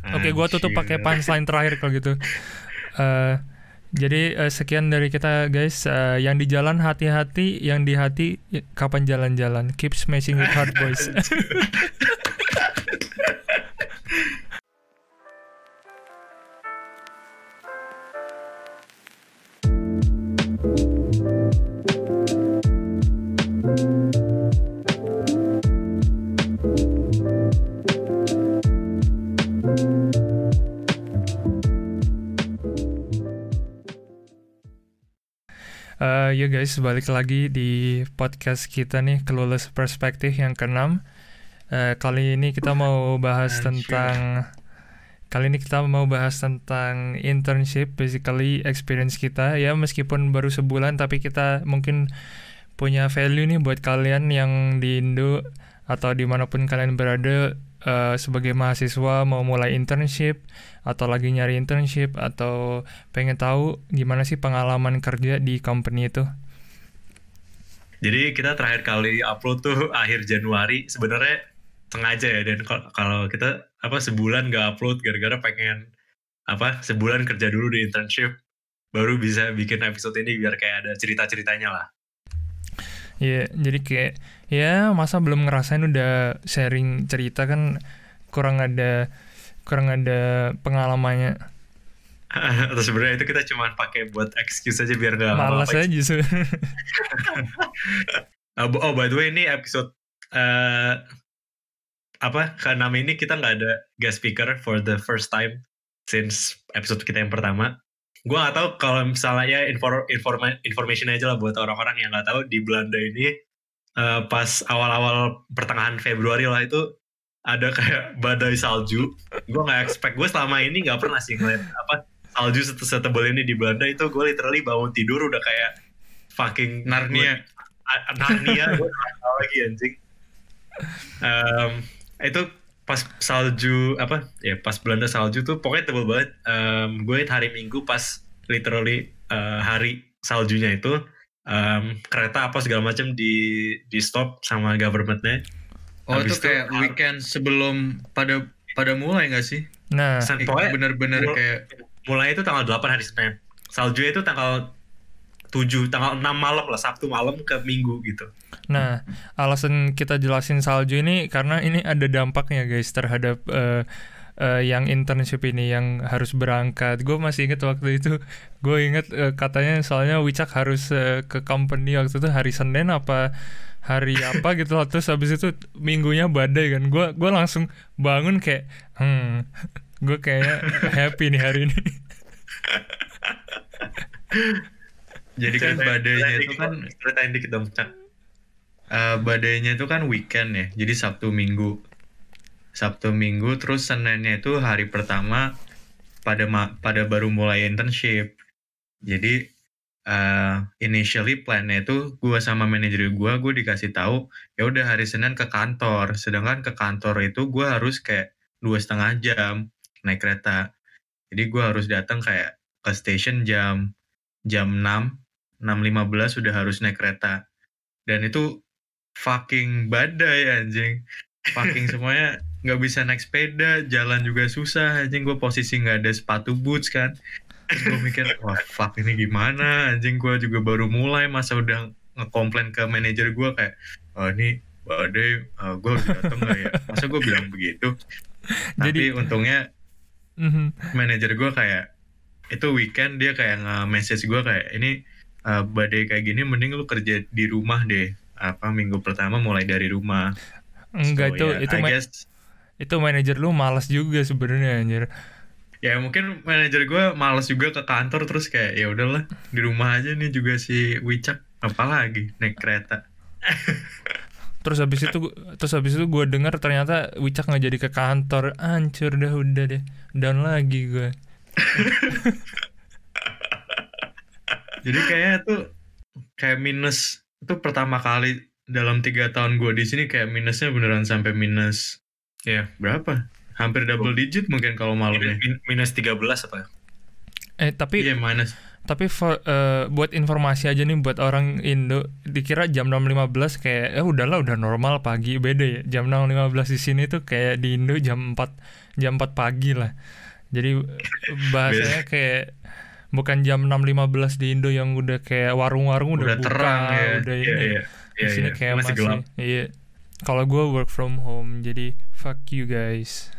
Oke, gua tutup pakai punchline terakhir kalau gitu. Uh, jadi uh, sekian dari kita guys. Uh, yang di jalan hati-hati, yang di hati kapan jalan-jalan. Keep smashing with hard boys. Ya guys, balik lagi di podcast kita nih, Clueless Perspective yang keenam. Uh, kali ini kita mau bahas tentang kali ini kita mau bahas tentang internship, basically experience kita. Ya meskipun baru sebulan tapi kita mungkin punya value nih buat kalian yang di Indo atau di mana pun kalian berada uh, sebagai mahasiswa mau mulai internship atau lagi nyari internship atau pengen tahu gimana sih pengalaman kerja di company itu? Jadi kita terakhir kali upload tuh akhir Januari sebenarnya sengaja ya dan kalau kita apa sebulan nggak upload gara-gara pengen apa sebulan kerja dulu di internship baru bisa bikin episode ini biar kayak ada cerita-ceritanya lah. Iya, yeah, jadi kayak ya masa belum ngerasain udah sharing cerita kan kurang ada kurang ada pengalamannya. Atau sebenarnya itu kita cuma pakai buat excuse aja biar nggak malas aja sih. oh, oh by the way ini episode uh, apa karena ini kita nggak ada guest speaker for the first time since episode kita yang pertama gue gak tahu kalau misalnya ya inform, inform, information aja lah buat orang-orang yang gak tahu di Belanda ini uh, pas awal-awal pertengahan Februari lah itu ada kayak badai salju. Gue gak expect gue selama ini gak pernah sih ngeliat apa salju setebal ini di Belanda itu gue literally bangun tidur udah kayak fucking Narnia. Narnia gue lagi anjing. Um, itu pas salju apa? Ya pas Belanda salju tuh pokoknya tebel banget. Um, gue hari Minggu pas literally uh, hari saljunya itu um, kereta apa segala macam di di stop sama governmentnya. Oh Habis itu kayak itu, weekend sebelum pada pada mulai gak sih? Nah pokoknya bener-bener kayak mulai itu tanggal 8 hari Senin. Salju itu tanggal 7 tanggal 6 malam lah Sabtu malam ke Minggu gitu. Nah, alasan kita jelasin salju ini karena ini ada dampaknya guys terhadap uh, uh, yang internship ini yang harus berangkat. Gue masih inget waktu itu, gue inget uh, katanya soalnya Wicak harus uh, ke company waktu itu hari Senin apa hari apa gitu lah. Terus habis itu minggunya badai kan. Gue gue langsung bangun kayak, hmm, gue kayak happy nih hari ini. Jadi kan badainya itu kan ceritain dikit dong, Cak. Uh, badainya itu kan weekend ya. Jadi Sabtu Minggu. Sabtu Minggu terus Seninnya itu hari pertama pada pada baru mulai internship. Jadi uh, initially plannya itu gue sama manajer gue gue dikasih tahu ya udah hari Senin ke kantor sedangkan ke kantor itu gue harus kayak dua setengah jam naik kereta jadi gue harus datang kayak ke station jam jam 6 6.15 sudah harus naik kereta. Dan itu fucking badai anjing. Fucking semuanya nggak bisa naik sepeda, jalan juga susah anjing. Gue posisi nggak ada sepatu boots kan. gue mikir, wah fuck ini gimana anjing. Gue juga baru mulai masa udah ngekomplain ke manajer gue kayak, oh ini badai, uh, gue harus dateng gak ya? Masa gue bilang begitu? Jadi, Tapi untungnya mm-hmm. manajer gue kayak, itu weekend dia kayak nge-message gue kayak, ini uh, badai kayak gini mending lu kerja di rumah deh. Apa minggu pertama mulai dari rumah. Enggak so, itu yeah, itu ma guess, itu manajer lu malas juga sebenarnya anjir. Ya mungkin manajer gue malas juga ke kantor terus kayak ya udahlah di rumah aja nih juga si Wicak apalagi naik kereta. Terus habis itu terus habis itu gue dengar ternyata Wicak nggak jadi ke kantor. Hancur dah udah deh down lagi gue jadi kayaknya tuh kayak minus. Itu pertama kali dalam tiga tahun gue di sini kayak minusnya beneran sampai minus ya berapa? Hampir double digit mungkin kalau malamnya minus 13 apa? Eh tapi iya minus. tapi for, eh, buat informasi aja nih buat orang Indo dikira jam 6.15 kayak eh udahlah udah normal pagi. Beda ya jam 6.15 di sini tuh kayak di Indo jam 4 jam 4 pagi lah jadi bahasanya kayak bukan jam 6.15 di Indo yang udah kayak warung-warung udah, Udah buka terang ya. udah Iya, ini iya. di Iya, sini iya. kayak Masih masih, gelap. iya kalau gue work from home jadi fuck you guys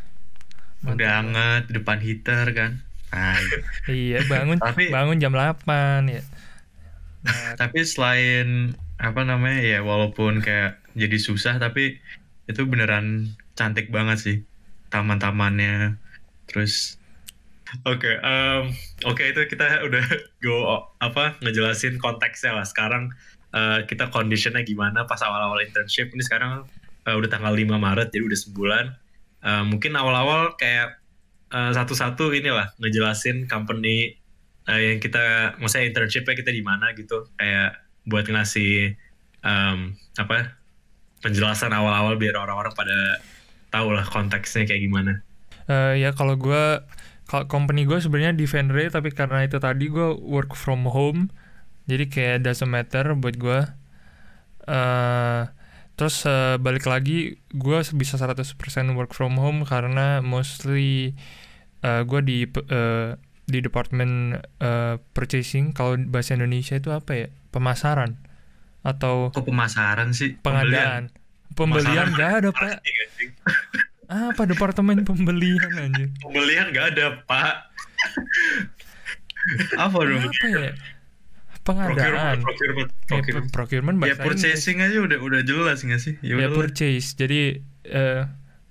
Udah Mantap. hangat di depan heater kan. Nah, iya bangun Tapi- bangun jam 8 ya nah, tapi selain apa namanya ya walaupun kayak jadi susah tapi itu beneran cantik banget sih taman-tamannya terus Oke, em, oke itu kita udah go apa ngejelasin konteksnya lah. Sekarang eh, kita conditionnya gimana pas awal-awal internship. Ini sekarang eh, udah tanggal 5 Maret, jadi udah sebulan. Eh, mungkin awal-awal kayak eh, satu-satu inilah ngejelasin company eh, yang kita, maksudnya internshipnya kita di mana gitu. Kayak buat ngasih em, apa penjelasan awal-awal biar orang-orang pada tahu lah konteksnya kayak gimana. Eh, ya kalau gue company gue sebenarnya di Venre tapi karena itu tadi gue work from home jadi kayak doesn't matter buat gue eh terus eh, balik lagi gue bisa 100% work from home karena mostly eh gue di eh, di department eh, purchasing. Kalau bahasa Indonesia itu apa ya? Pemasaran atau kok pemasaran sih. pengadaan. Pembelian. Pemasaran. gak ada pak? apa departemen pembelian anjir Pembelian nggak ada, Pak. apa dong? Apa ya? Pengadaan. Procurement, procurement, ya, procurement. pro- procurement ya Inggris. purchasing aja udah udah jelas nggak sih? Ya ya purchase. Jadi eh,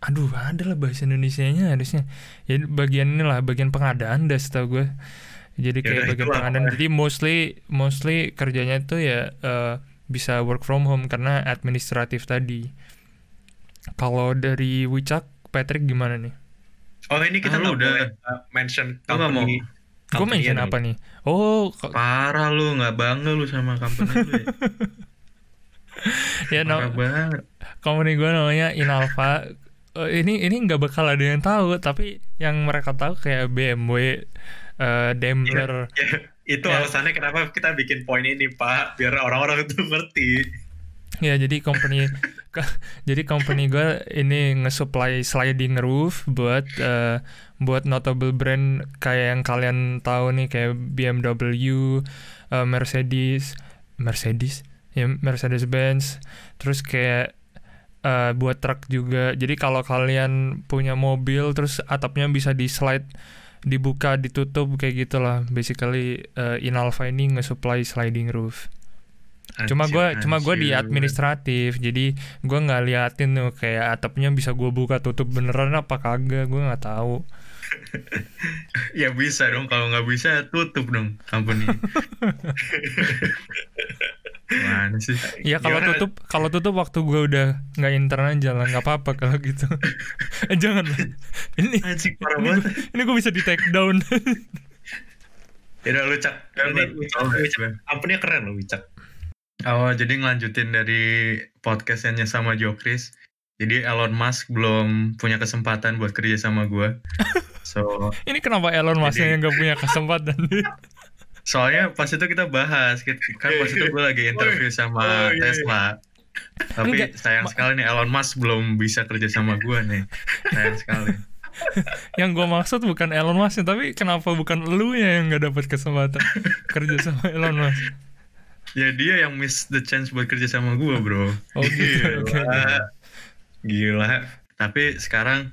aduh ada lah bahasa Indonesia-nya harusnya. Ya bagian ini lah bagian pengadaan dah setahu gue jadi kayak Yaudah, bagian pengadaan. jadi mostly mostly kerjanya itu ya eh, bisa work from home karena administratif tadi kalau dari Wicak Patrick gimana nih? Oh ini kita Ah, udah. uh, mention company. gue mention ya, apa nih? Oh parah lu nggak bangga lu sama company lu ya. Ya no, parah banget. Company gue namanya Inalfa. Eh, ini ini nggak bakal ada yang tahu tapi yang mereka tahu kayak BMW eh, Daimler. Ya, itu Ya. alasannya kenapa kita bikin poin ini, Pak, biar orang-orang itu ngerti. ya jadi company jadi company gue ini nge-supply sliding roof buat eh, buat notable brand kayak yang kalian tahu nih kayak BMW eh, Mercedes Mercedes? Ya Mercedes Benz terus kayak eh, buat truk juga. Jadi kalau kalian punya mobil terus atapnya bisa di slide dibuka ditutup kayak gitulah. Basically eh, Inalfa ini nge-supply sliding roof cuma gue cuma gue di administratif jadi gue nggak liatin tuh kayak atapnya bisa gue buka tutup beneran apa kagak gue nggak tahu ya bisa dong kalau nggak bisa tutup dong company mana sih ya kalau Gimana? tutup kalau tutup waktu gue udah nggak intern aja lah nggak apa-apa kalau gitu eh jangan lah. ini anjing parah ini gue, ini gue bisa di take down Ya udah lu cak. Ini Oh. Company keren loh, Wicak. Oh, jadi ngelanjutin dari podcastnya sama Jokris. Jadi Elon Musk belum punya kesempatan buat kerja sama gue. So, ini kenapa Elon Musk Jadi- yang nggak punya kesempatan soalnya pas itu kita bahas, kan pas itu gue lagi interview sama. Tesla. Tapi Enggak, sayang sekali nih Elon Musk belum bisa kerja sama gue nih. Sayang sekali. yang gue maksud bukan Elon Musk tapi kenapa bukan lu ya yang nggak dapat kesempatan kerja sama Elon Musk Ya dia yang miss the chance buat kerja sama gue bro. oh gitu oke Gila. Gila. Tapi sekarang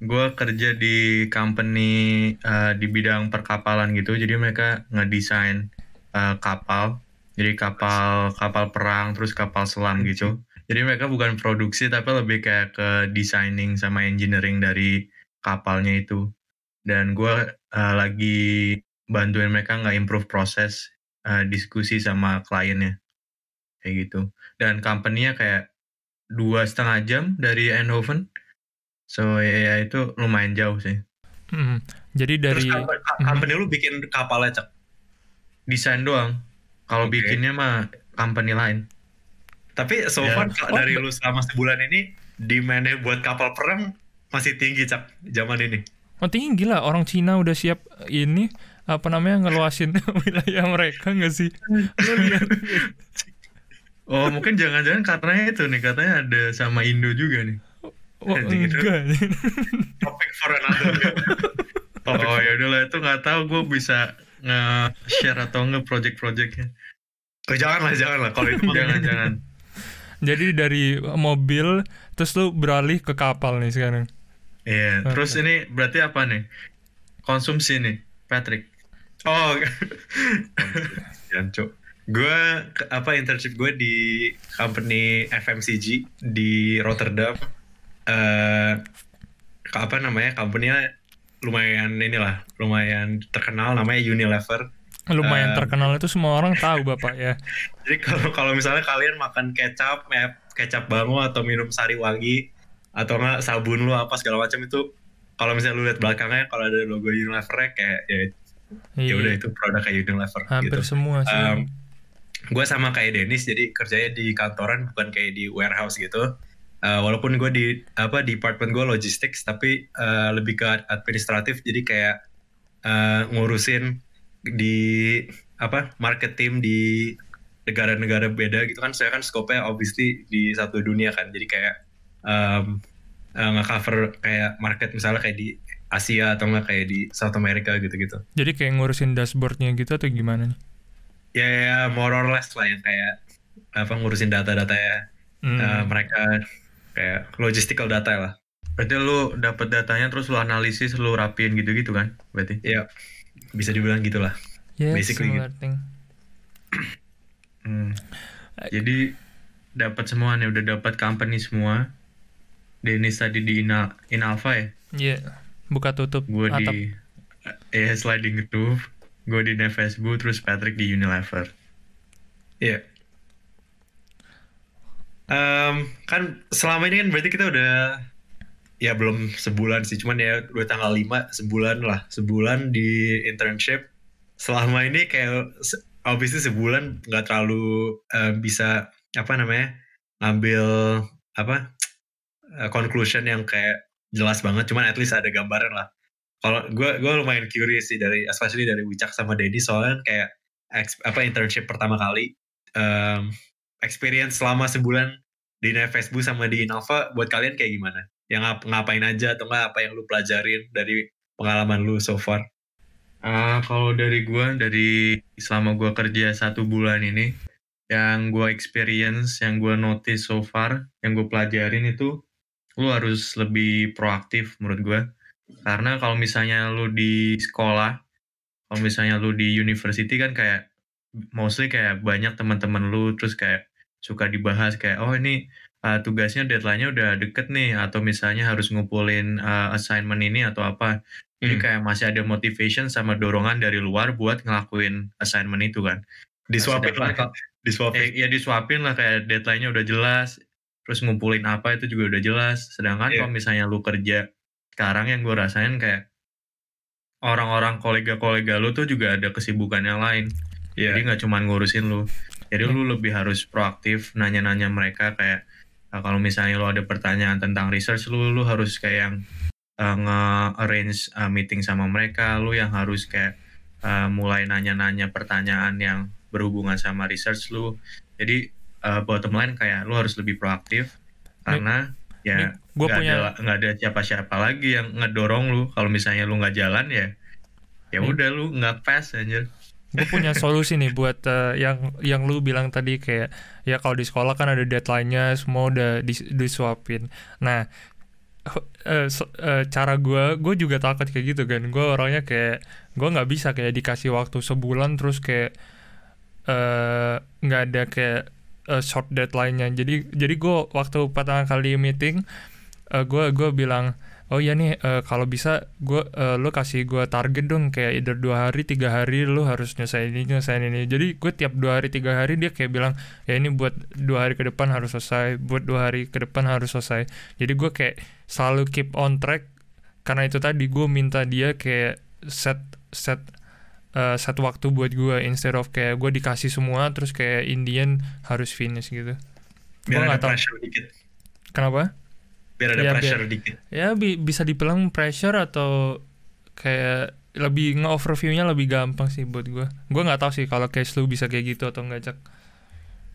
gue kerja di company uh, di bidang perkapalan gitu. Jadi mereka ngedesain uh, kapal. Jadi kapal kapal perang terus kapal selam gitu. Jadi mereka bukan produksi tapi lebih kayak ke designing sama engineering dari kapalnya itu. Dan gue uh, lagi bantuin mereka nggak improve proses uh, diskusi sama kliennya kayak gitu. Dan company-nya kayak dua setengah jam dari Eindhoven. So ya, ya itu lumayan jauh sih. Hmm, jadi Terus dari company, company lu bikin kapalnya, Cak. Desain doang. Kalau Oke. bikinnya mah company lain. Tapi so Ya. far kalau Oh, dari be- lu selama sebulan ini demand-nya buat kapal perang masih tinggi, Cak, zaman ini. Oh tinggi lah orang Cina udah siap ini apa namanya ngeluasin wilayah mereka nggak sih? Lihat Oh mungkin jangan-jangan karena itu nih katanya ada sama Indo juga nih. Oh, Anjing itu. enggak. Topik for another. Oh ya udahlah itu nggak tahu gue bisa nge-share atau nge project-projectnya. Oh, jangan lah, jangan lah. Kalau itu mah- Jangan-jangan. Jadi dari mobil terus lu beralih ke kapal nih sekarang. Iya, Oke. terus ini berarti apa nih? Konsumsi nih, Patrick. Oh, Jancuk. Gue apa internship gue di company FMCG di Rotterdam. Eh apa namanya? Company-nya lumayan inilah, lumayan terkenal namanya Unilever. Lumayan Eh, terkenal itu semua orang tahu bapak ya. Jadi kalau kalau misalnya kalian makan kecap, eh, kecap bango atau minum sari wangi atau enggak sabun lu apa segala macam itu kalau misalnya lu lihat belakangnya kalau ada logo Unilever kayak ya ya udah Iya. itu produk kayak Unilever Hampir gitu. semua sih. Um, gue sama kayak Dennis jadi kerjanya di kantoran bukan kayak di warehouse gitu. Uh, walaupun gue di apa department gue logistics tapi uh, lebih ke administratif jadi kayak uh, ngurusin di apa market team di negara-negara beda gitu kan saya kan scope-nya obviously di satu dunia kan jadi kayak um, uh, nge-cover kayak market misalnya kayak di Asia atau enggak kayak di South America gitu-gitu Jadi kayak ngurusin dashboardnya gitu atau gimana nih? ya, ya more or less lah yang kayak apa ngurusin data-data ya Hmm. eh, mereka kayak logistical data lah Berarti lu dapat datanya terus lu analisis, lu rapiin gitu-gitu kan? Berarti. ya bisa dibilang gitulah yeah, basically similar thing. Hmm. Jadi dapat semua nih, udah dapat company semua. Dennis tadi di Ina, Inalfa ya? Iya, buka tutup Gue atap. di eh sliding roof. Gue di Nevesbu, terus Patrick di Unilever. Iya. Em, kan selama ini kan berarti kita udah ya belum sebulan sih, cuman ya udah tanggal 5 sebulan lah, sebulan di internship. Selama ini kayak se- obviously sebulan nggak terlalu eh, bisa apa namanya ngambil apa eh, conclusion yang kayak jelas banget, cuman at least ada gambaran lah. Kalau gue gue lumayan curious sih dari especially dari Wicak sama Dedi soalnya kayak ex- apa internship pertama kali um, experience selama sebulan di Facebook sama di Innova buat kalian kayak gimana? Yang ngap- ngapain aja atau nggak apa yang lu pelajarin dari pengalaman lu so far? Ah, kalau dari gua dari selama gua kerja satu bulan ini, yang gua experience, yang gua notice so far, yang gue pelajarin itu, lu harus lebih proaktif menurut gua. Karena kalau misalnya lu di sekolah, kalau misalnya lu di university kan kayak mostly kayak banyak teman-teman lu terus kayak suka dibahas kayak oh ini uh, tugasnya deadline-nya udah deket nih atau misalnya harus ngumpulin uh, assignment ini atau apa. Jadi Hmm. kayak masih ada motivation sama dorongan dari luar buat ngelakuin assignment itu kan. Disuapin lah, disuapin. Eh, ya disuapin lah kayak deadline-nya udah jelas, terus ngumpulin apa itu juga udah jelas. Sedangkan Iya. kalau misalnya lu kerja sekarang yang gue rasain kayak orang-orang kolega-kolega lu tuh juga ada kesibukan yang lain. Iya. Jadi nggak cuma ngurusin lu. Jadi lu lebih harus proaktif nanya-nanya mereka kayak uh, kalau misalnya lu ada pertanyaan tentang research lu, lu harus kayak yang uh, nge-arrange uh, meeting sama mereka, lu yang harus kayak uh, mulai nanya-nanya pertanyaan yang berhubungan sama research lu. Jadi uh, bottom line kayak lu harus lebih proaktif karena ya gue nggak punya ada nggak ada siapa-siapa lagi yang ngedorong lu kalau misalnya lu nggak jalan ya ya udah lu nggak pass anjir gue punya solusi nih buat eh, yang yang lu bilang tadi kayak ya kalau di sekolah kan ada deadline-nya semua udah dis- disuapin. Nah, eh, so- eh, cara gue gue juga takut kayak gitu kan. Gue orangnya kayak gue nggak bisa kayak dikasih waktu sebulan terus kayak eh, nggak ada kayak eh, short deadline-nya. Jadi jadi gue waktu pertama kali meeting gue gue bilang oh iya nih eh, kalau bisa gue eh, lu kasih gue target dong kayak either dua hari tiga hari lu harus nyelesain ini nyelesain ini jadi gue tiap dua hari tiga hari dia kayak bilang ya ini buat dua hari ke depan harus selesai buat dua hari ke depan harus selesai jadi gue kayak selalu keep on track karena itu tadi gue minta dia kayak set set eh, set waktu buat gue instead of kayak gue dikasih semua terus kayak Indian harus finish gitu Biar Gua ada nggak tahu. dikit. kenapa Biar ada Iya, pressure dikit. ya bi- bisa dibilang pressure atau kayak lebih nge-overview-nya lebih gampang sih buat gue gue nggak tahu sih kalau case lu bisa kayak gitu atau enggak cak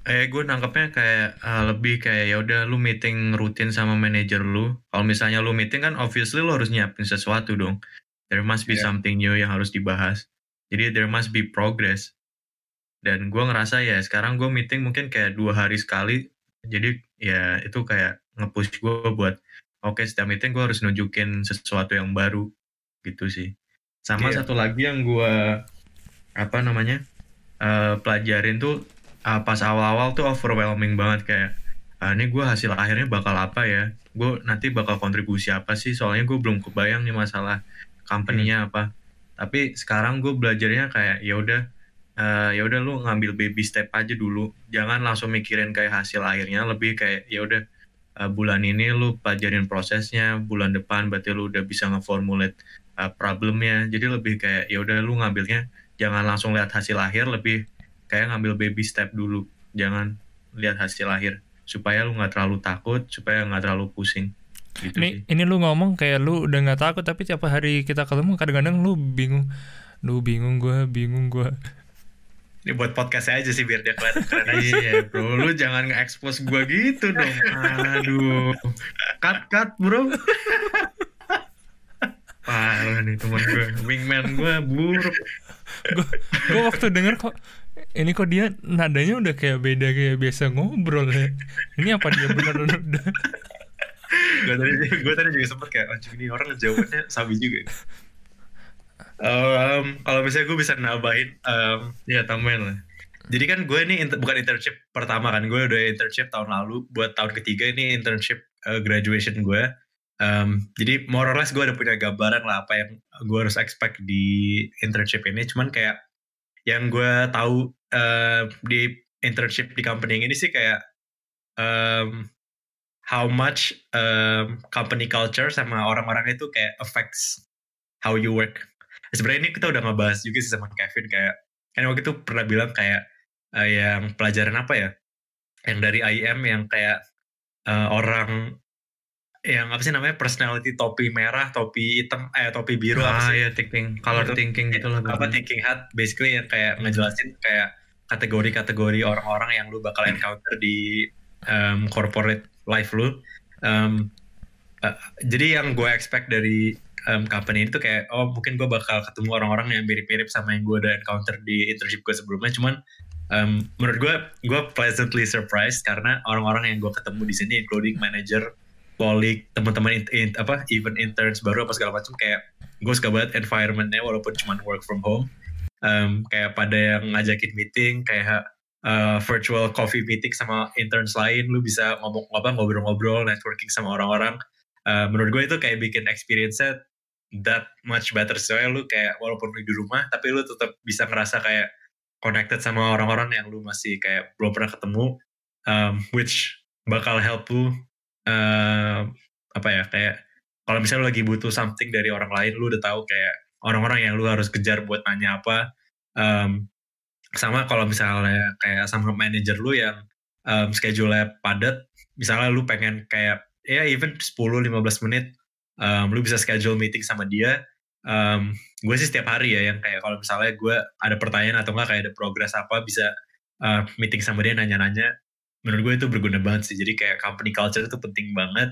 Eh gue nangkepnya kayak uh, lebih kayak ya udah lu meeting rutin sama manajer lu. Kalau misalnya lu meeting kan obviously lu harus nyiapin sesuatu dong. There must be Yeah. something new yang harus dibahas. Jadi there must be progress. Dan gue ngerasa ya sekarang gue meeting mungkin kayak dua hari sekali. Jadi ya itu kayak nge-push gue buat oke setiap meeting gue harus nunjukin sesuatu yang baru gitu sih. Sama Iya. satu lagi yang gue apa namanya eh, pelajarin tuh uh, pas awal-awal tuh overwhelming banget kayak ah, ini gue hasil akhirnya bakal apa ya gue nanti bakal kontribusi apa sih soalnya gue belum kebayang nih masalah company-nya apa tapi sekarang gue belajarnya kayak ya udah eh, ya udah lu ngambil baby step aja dulu. Jangan langsung mikirin kayak hasil akhirnya. Lebih kayak ya udah eh, bulan ini lu pelajarin prosesnya. Bulan depan berarti lu udah bisa ngeformulate eh, problemnya. Jadi lebih kayak ya udah lu ngambilnya jangan langsung lihat hasil akhir. Lebih kayak ngambil baby step dulu. Jangan lihat hasil akhir. Supaya lu nggak terlalu takut supaya nggak terlalu pusing gitu ini sih. ini lu ngomong kayak lu udah nggak takut tapi tiap hari kita ketemu kadang-kadang lu bingung. Lu bingung gue bingung gue Ini buat podcast aja sih biar dia kelihatan keren aja. iya bro. Lu jangan nge-expose gua gitu dong. Aduh. Cut cut bro. Parah nih teman gue wingman gue buruk. Gue waktu denger kok ini kok dia nadanya udah kayak beda kayak biasa ngobrol ya. Ini apa dia beneran udah gue tadi gue tadi juga sempet kayak anjing ini orang jawabannya sabi juga. Um, kalau misalnya gue bisa nambahin, um, ya tambahin lah jadi kan gue ini inter- bukan internship pertama kan, gue udah internship tahun lalu, buat tahun ketiga ini internship uh, graduation gue. Um, jadi more or less gue udah punya gambaran lah apa yang gue harus expect di internship ini. Cuman kayak yang gue tahu uh, di internship di company ini sih kayak um, how much um, company culture sama orang-orang itu kayak affects how you work. Sebenarnya ini kita udah ngebahas juga sih sama Kevin kayak kan waktu itu pernah bilang kayak eh, yang pelajaran apa ya? Yang dari IM yang kayak eh, orang yang apa sih namanya personality topi merah, topi hitam, eh topi biru apa ah sih? ya thinking color Itu. thinking gitu lah apa thinking hat basically yang kayak ngejelasin kayak kategori-kategori orang-orang yang lu bakal encounter di um, corporate life lu. Um, uh, jadi yang gue expect dari um, company itu kayak oh mungkin gue bakal ketemu orang-orang yang mirip-mirip sama yang gue udah encounter di internship gue sebelumnya. Cuman um, menurut gue gue pleasantly surprised karena orang-orang yang gue ketemu di sini including manager, colleague, teman-teman in- in- apa even interns baru apa segala macam kayak gue suka banget environmentnya walaupun cuma work from home um, kayak pada yang ngajakin meeting kayak uh, virtual coffee meeting sama interns lain lu bisa ngomong apa ngobrol-ngobrol networking sama orang-orang. Uh, menurut gue itu kayak bikin experience-nya that much better. Soalnya lu kayak walaupun lu di rumah tapi lu tetap bisa ngerasa kayak connected sama orang-orang yang lu masih kayak belum pernah ketemu um, which bakal help lu uh, apa ya kayak kalau misalnya lu lagi butuh something dari orang lain lu udah tahu kayak orang-orang yang lu harus kejar buat nanya apa um, sama kalau misalnya kayak sama manager lu yang um, schedule-nya padat misalnya lu pengen kayak ya even 10-15 menit um, lu bisa schedule meeting sama dia um, gue sih setiap hari ya yang kayak kalau misalnya gue ada pertanyaan atau enggak kayak ada progress apa bisa uh, meeting sama dia nanya-nanya. Menurut gue itu berguna banget sih. Jadi kayak company culture itu penting banget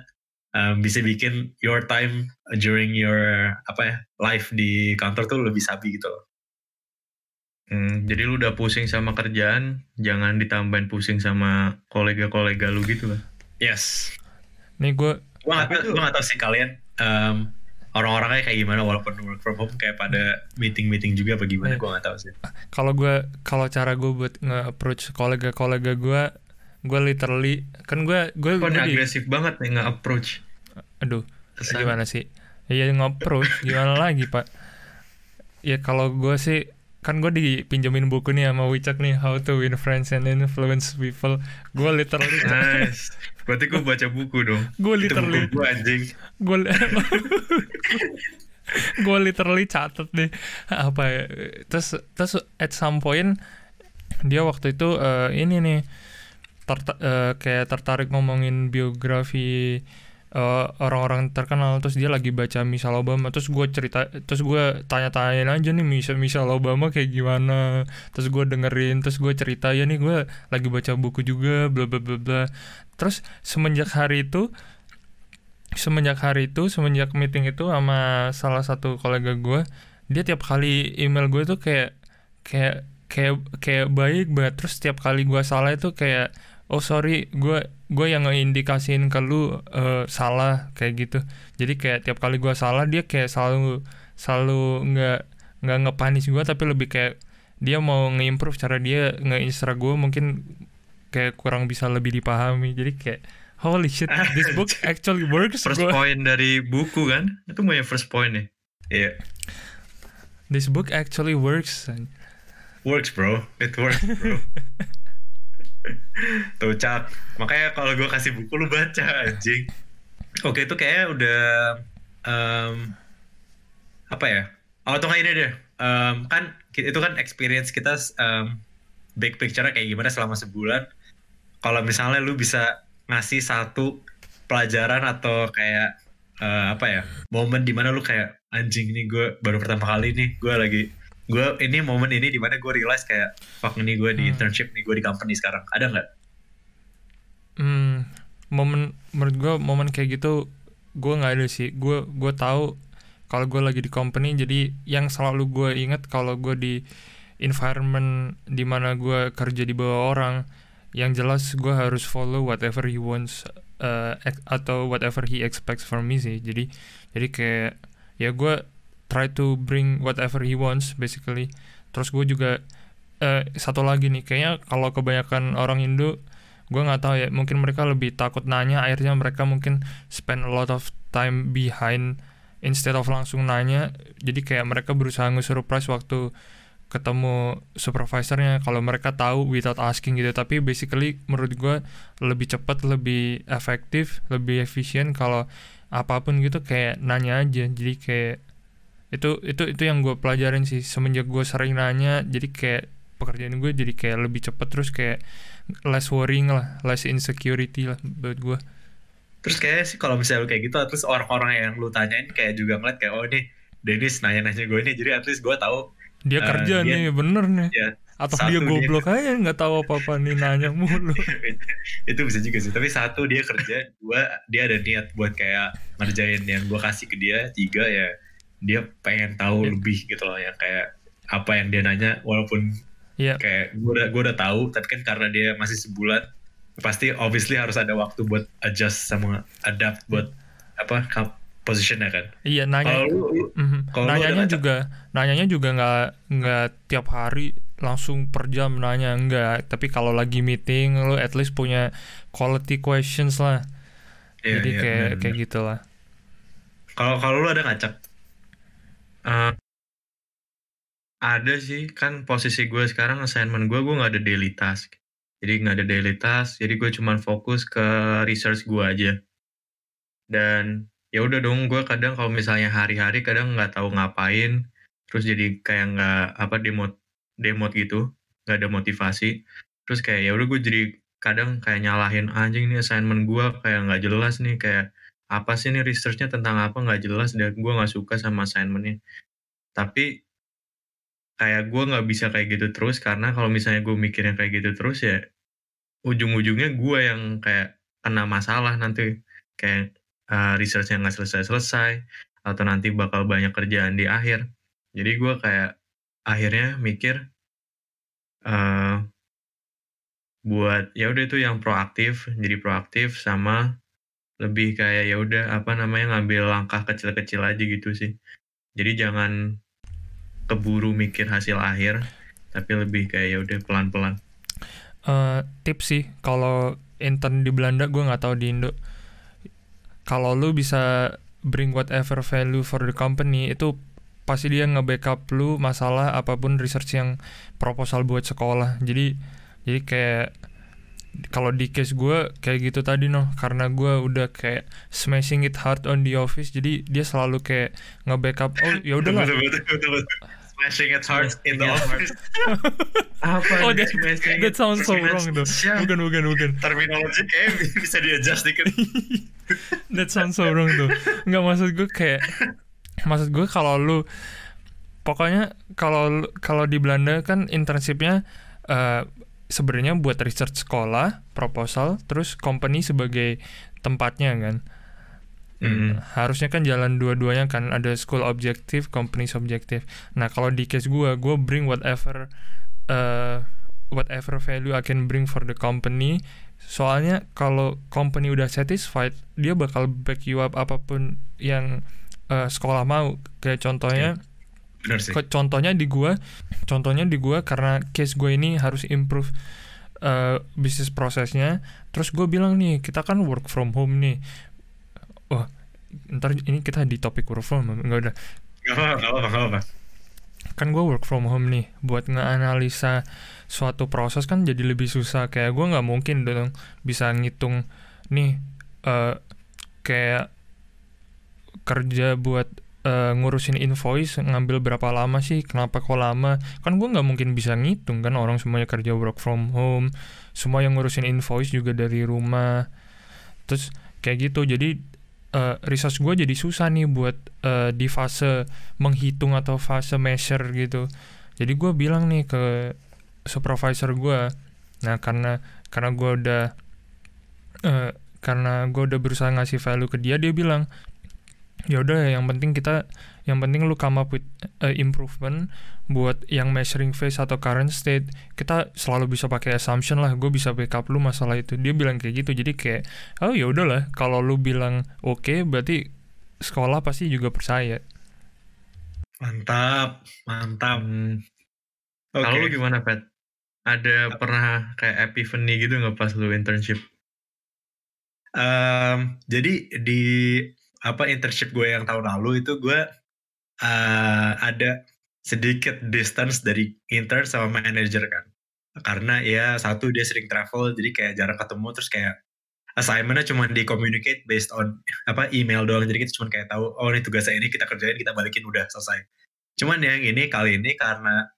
um, bisa bikin your time during your apa ya life di kantor tuh lebih sabi gitu loh Hmm, jadi lu udah pusing sama kerjaan, jangan ditambahin pusing sama kolega-kolega lu gitu lah. yes nih gue gue gak, gue gak tau sih kalian um, orang-orangnya kayak gimana walaupun work from home kayak pada meeting-meeting juga apa gimana Iya. gue gak tau sih kalau gue kalau cara gue buat nge-approach kolega-kolega gue gue literally kan gue gue di- agresif banget nih nge-approach. aduh Kesan. gimana sih iya nge-approach gimana lagi pak ya kalau gue sih kan gue dipinjemin buku nih sama Wicak nih How to Win Friends and Influence People gue literally Nice. Berarti gue baca buku dong. gue itu literally buku gue anjing gue gue literally catet nih apa ya terus terus at some point dia waktu itu eh, ini nih terta- eh, kayak tertarik ngomongin biografi eh, orang-orang terkenal terus dia lagi baca Michelle Obama terus gue cerita terus gue tanya-tanyain aja nih Michelle Michelle Obama kayak gimana? Terus gue dengerin terus gue cerita ya nih gue lagi baca buku juga bla bla bla bla. Terus semenjak hari itu semenjak hari itu semenjak meeting itu sama salah satu kolega gue dia tiap kali email gue tuh kayak kayak kayak kayak baik banget. Terus setiap kali gue salah itu kayak oh sorry gue gue yang ngeindikasiin ke lu eh, salah kayak gitu jadi kayak tiap kali gue salah dia kayak selalu selalu nggak nggak ngepanis gue tapi lebih kayak dia mau nge-improve cara dia nge-instruct gue mungkin kayak kurang bisa lebih dipahami jadi kayak holy shit this book actually works First Gua- point dari buku kan? Itu mau yang first point ya? Iya. this book actually works Works bro, it works bro. Tuh cak, makanya kalau gue kasih buku lu baca anjing. Oke itu kayaknya udah em, apa ya? Oh nggak ini deh, Em, kan itu kan experience kita em, big picture kayak gimana selama sebulan. Kalau misalnya lu bisa ngasih satu pelajaran atau kayak eh, apa ya momen di mana lu kayak anjing ini gue baru pertama kali nih gue lagi gue ini momen ini di mana gue realize kayak fuck ini gue di Hmm. internship nih gue di company sekarang ada nggak Hmm, momen menurut gue momen kayak gitu gue nggak ada sih. Gue gue tahu kalau gue lagi di company jadi yang selalu gue ingat kalau gue di environment di mana gue kerja di bawah orang yang jelas gue harus follow whatever he wants uh, atau whatever he expects from me sih. Jadi jadi kayak ya gue try to bring whatever he wants basically. Terus gue juga eh, satu lagi nih kayaknya kalau kebanyakan orang Indo gue nggak tahu ya mungkin mereka lebih takut nanya akhirnya mereka mungkin spend a lot of time behind instead of langsung nanya. Jadi kayak mereka berusaha nge-surprise waktu ketemu supervisornya kalau mereka tahu without asking gitu. Tapi basically menurut gue lebih cepat lebih efektif lebih efisien kalau apa pun gitu kayak nanya aja. Jadi kayak itu itu itu yang gue pelajarin sih. Semenjak gue sering nanya jadi kayak pekerjaan gue jadi kayak lebih cepet terus kayak less worrying lah less insecurity lah buat gue terus kayak sih kalau misalnya lu kayak gitu terus orang-orang yang lu tanyain kayak juga ngeliat kayak oh nih Dennis nanya-nanya gue ini jadi at least gue tahu dia Eh, kerja dia- nih bener nih. Ya atau satu dia dia- goblok aja nggak tahu apa apa nih nanya mulu. Itu bisa juga sih tapi satu dia kerja dua dia ada niat buat kayak ngerjain yang gue kasih ke dia tiga ya dia pengen tahu Ya. lebih gitu loh yang kayak apa yang dia nanya walaupun Iya. kayak gue udah gue udah tahu tapi kan karena dia masih sebulan pasti obviously harus ada waktu buat adjust sama adapt buat apa positionnya kan. Iya nanya kalau lu, lu- kalau lu ada nanyanya juga nanyanya juga nggak nggak tiap hari langsung per jam nanya enggak tapi kalau lagi meeting lo at least punya quality questions lah. Iya, jadi iya, kayak bener-bener. kayak gitulah. Kalau kalau lu ada ngacak Eh, ada sih kan posisi gue sekarang assignment gue gue nggak ada daily task. Jadi nggak ada daily task jadi gue cuman fokus ke research gue aja. Dan ya udah dong gue kadang kalau misalnya hari-hari kadang nggak tahu ngapain terus jadi kayak nggak apa demot demot gitu nggak ada motivasi. Terus kayak ya udah gue jadi kadang kayak nyalahin anjing nih assignment gue kayak nggak jelas nih kayak apa sih nih researchnya tentang apa? Nggak jelas dan gue nggak suka sama assignmentnya. Tapi kayak gue nggak bisa kayak gitu terus karena kalau misalnya gue mikirnya kayak gitu terus ya ujung-ujungnya gue yang kayak kena masalah nanti. Kayak uh, researchnya nggak selesai-selesai atau nanti bakal banyak kerjaan di akhir. Jadi gue kayak akhirnya mikir eh buat ya udah itu yang proaktif jadi proaktif sama lebih kayak ya udah apa namanya ngambil langkah kecil-kecil aja gitu sih. Jadi jangan keburu mikir hasil akhir tapi lebih kayak ya udah pelan-pelan. Eh, tips sih kalau intern di Belanda gue nggak tahu di Indo. Kalau lu bisa bring whatever value for the company itu pasti dia nge-backup lu masalah apa pun research yang proposal buat sekolah. Jadi jadi kayak kalau di case gue kayak gitu tadi noh karena gue udah kayak smashing it hard on the office jadi dia selalu kayak nge-backup oh ya betul, betul. smashing it hard in the Smashing it hard. office apa Oh, that- smashing that sounds so wrong tuh Siap. bukan bukan bukan terminologi kayak bisa di adjust dikit That sounds so wrong tuh. Nggak maksud gue kayak maksud gue kalau lu pokoknya kalau kalau di Belanda kan internshipnya uh, sebenarnya buat research sekolah, proposal, terus company sebagai tempatnya kan. Hmm. Harusnya kan jalan dua-duanya kan ada school objektif, company subjektif. Nah kalau di case gue, gue bring whatever uh, whatever value I can bring for the company. Soalnya kalau company udah satisfied, dia bakal back you up apa pun yang uh, sekolah mau. Kayak contohnya. Bener sih. Contohnya di gua contohnya di gua karena case gue ini harus improve uh, bisnis prosesnya terus gue bilang nih kita kan work from home nih wah ntar ini kita di topik work from home nggak udah Gak apa-apa, gak apa-apa, gak apa. kan gue work from home nih buat ngeanalisa suatu proses kan jadi lebih susah kayak gue nggak mungkin dong bisa ngitung nih eh kayak kerja buat eh, ngurusin invoice ngambil berapa lama sih kenapa kok lama? Kan gue nggak mungkin bisa ngitung kan orang semuanya kerja work from home semua yang ngurusin invoice juga dari rumah. Terus kayak gitu jadi eh, research gue jadi susah nih buat eh, di fase menghitung atau fase measure gitu. Jadi gue bilang nih ke supervisor gue nah karena karena gue udah eh, karena gue udah berusaha ngasih value ke dia dia bilang ya udah yang penting kita yang penting lu come up with uh, improvement buat yang measuring phase atau current state kita selalu bisa pakai assumption lah gue bisa backup lu masalah itu dia bilang kayak gitu jadi kayak oh ya udahlah kalau lu bilang oke berarti sekolah pasti juga percaya Mantap, mantap. Hmm. Oke. Kalau lu gimana, Pat? Ada pernah kayak epiphany gitu nggak pas lu internship? Em, jadi di apa internship gue yang tahun lalu itu gue eh, ada sedikit distance dari intern sama manager kan. Karena ya satu dia sering travel jadi kayak jarang ketemu terus kayak assignmentnya cuma di communicate based on apa email doang. Jadi kita cuma kayak tahu oh ini tugasnya ini kita kerjain kita balikin udah selesai. Cuman yang ini kali ini karena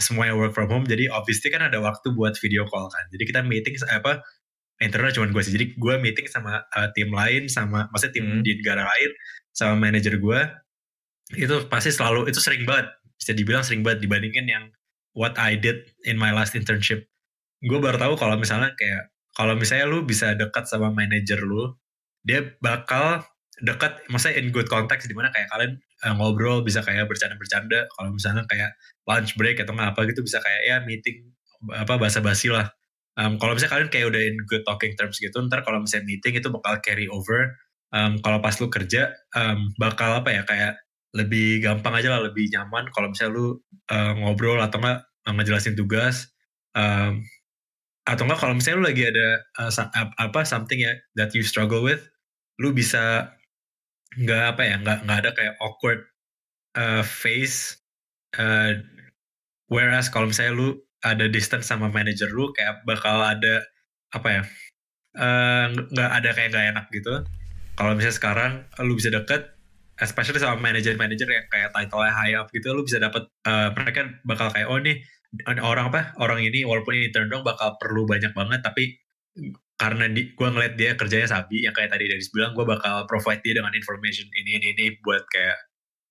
semuanya work from home jadi obviously kan ada waktu buat video call kan. Jadi kita meeting apa internal cuma gue sih. Jadi gue meeting sama uh, tim lain sama maksudnya tim Hmm. di negara lain sama manajer gue itu pasti selalu itu sering banget. Bisa dibilang sering banget dibandingin yang what I did in my last internship. Gue baru tahu kalau misalnya kayak kalau misalnya lu bisa dekat sama manajer lu dia bakal dekat maksudnya in good context di mana kayak kalian uh, ngobrol bisa kayak bercanda-bercanda. Kalau misalnya kayak lunch break atau nggak apa gitu bisa kayak ya meeting apa basa-basi lah Um, kalau misalnya kalian kayak udah in good talking terms gitu, ntar kalau misalnya meeting itu bakal carry over. Um, kalau pas lu kerja, um, bakal apa ya kayak lebih gampang aja lah, lebih nyaman. Kalau misalnya lu uh, ngobrol atau nggak uh, ngejelasin tugas, um, atau nggak kalau misalnya lu lagi ada uh, apa something ya that you struggle with, lu bisa nggak apa ya nggak nggak ada kayak awkward uh, face. Uh, whereas kalau misalnya lu ada distance sama manager lu kayak bakal ada apa ya eh, nggak ada kayak nggak enak gitu. Kalau misalnya sekarang lu bisa deket especially sama manager-manager yang kayak title high up gitu lu bisa dapat eh, mereka bakal kayak oh nih orang apa orang ini walaupun ini dong bakal perlu banyak banget tapi karena di, gue ngeliat dia kerjanya sabi yang kayak tadi dari bilang gue bakal provide dia dengan information ini ini ini buat kayak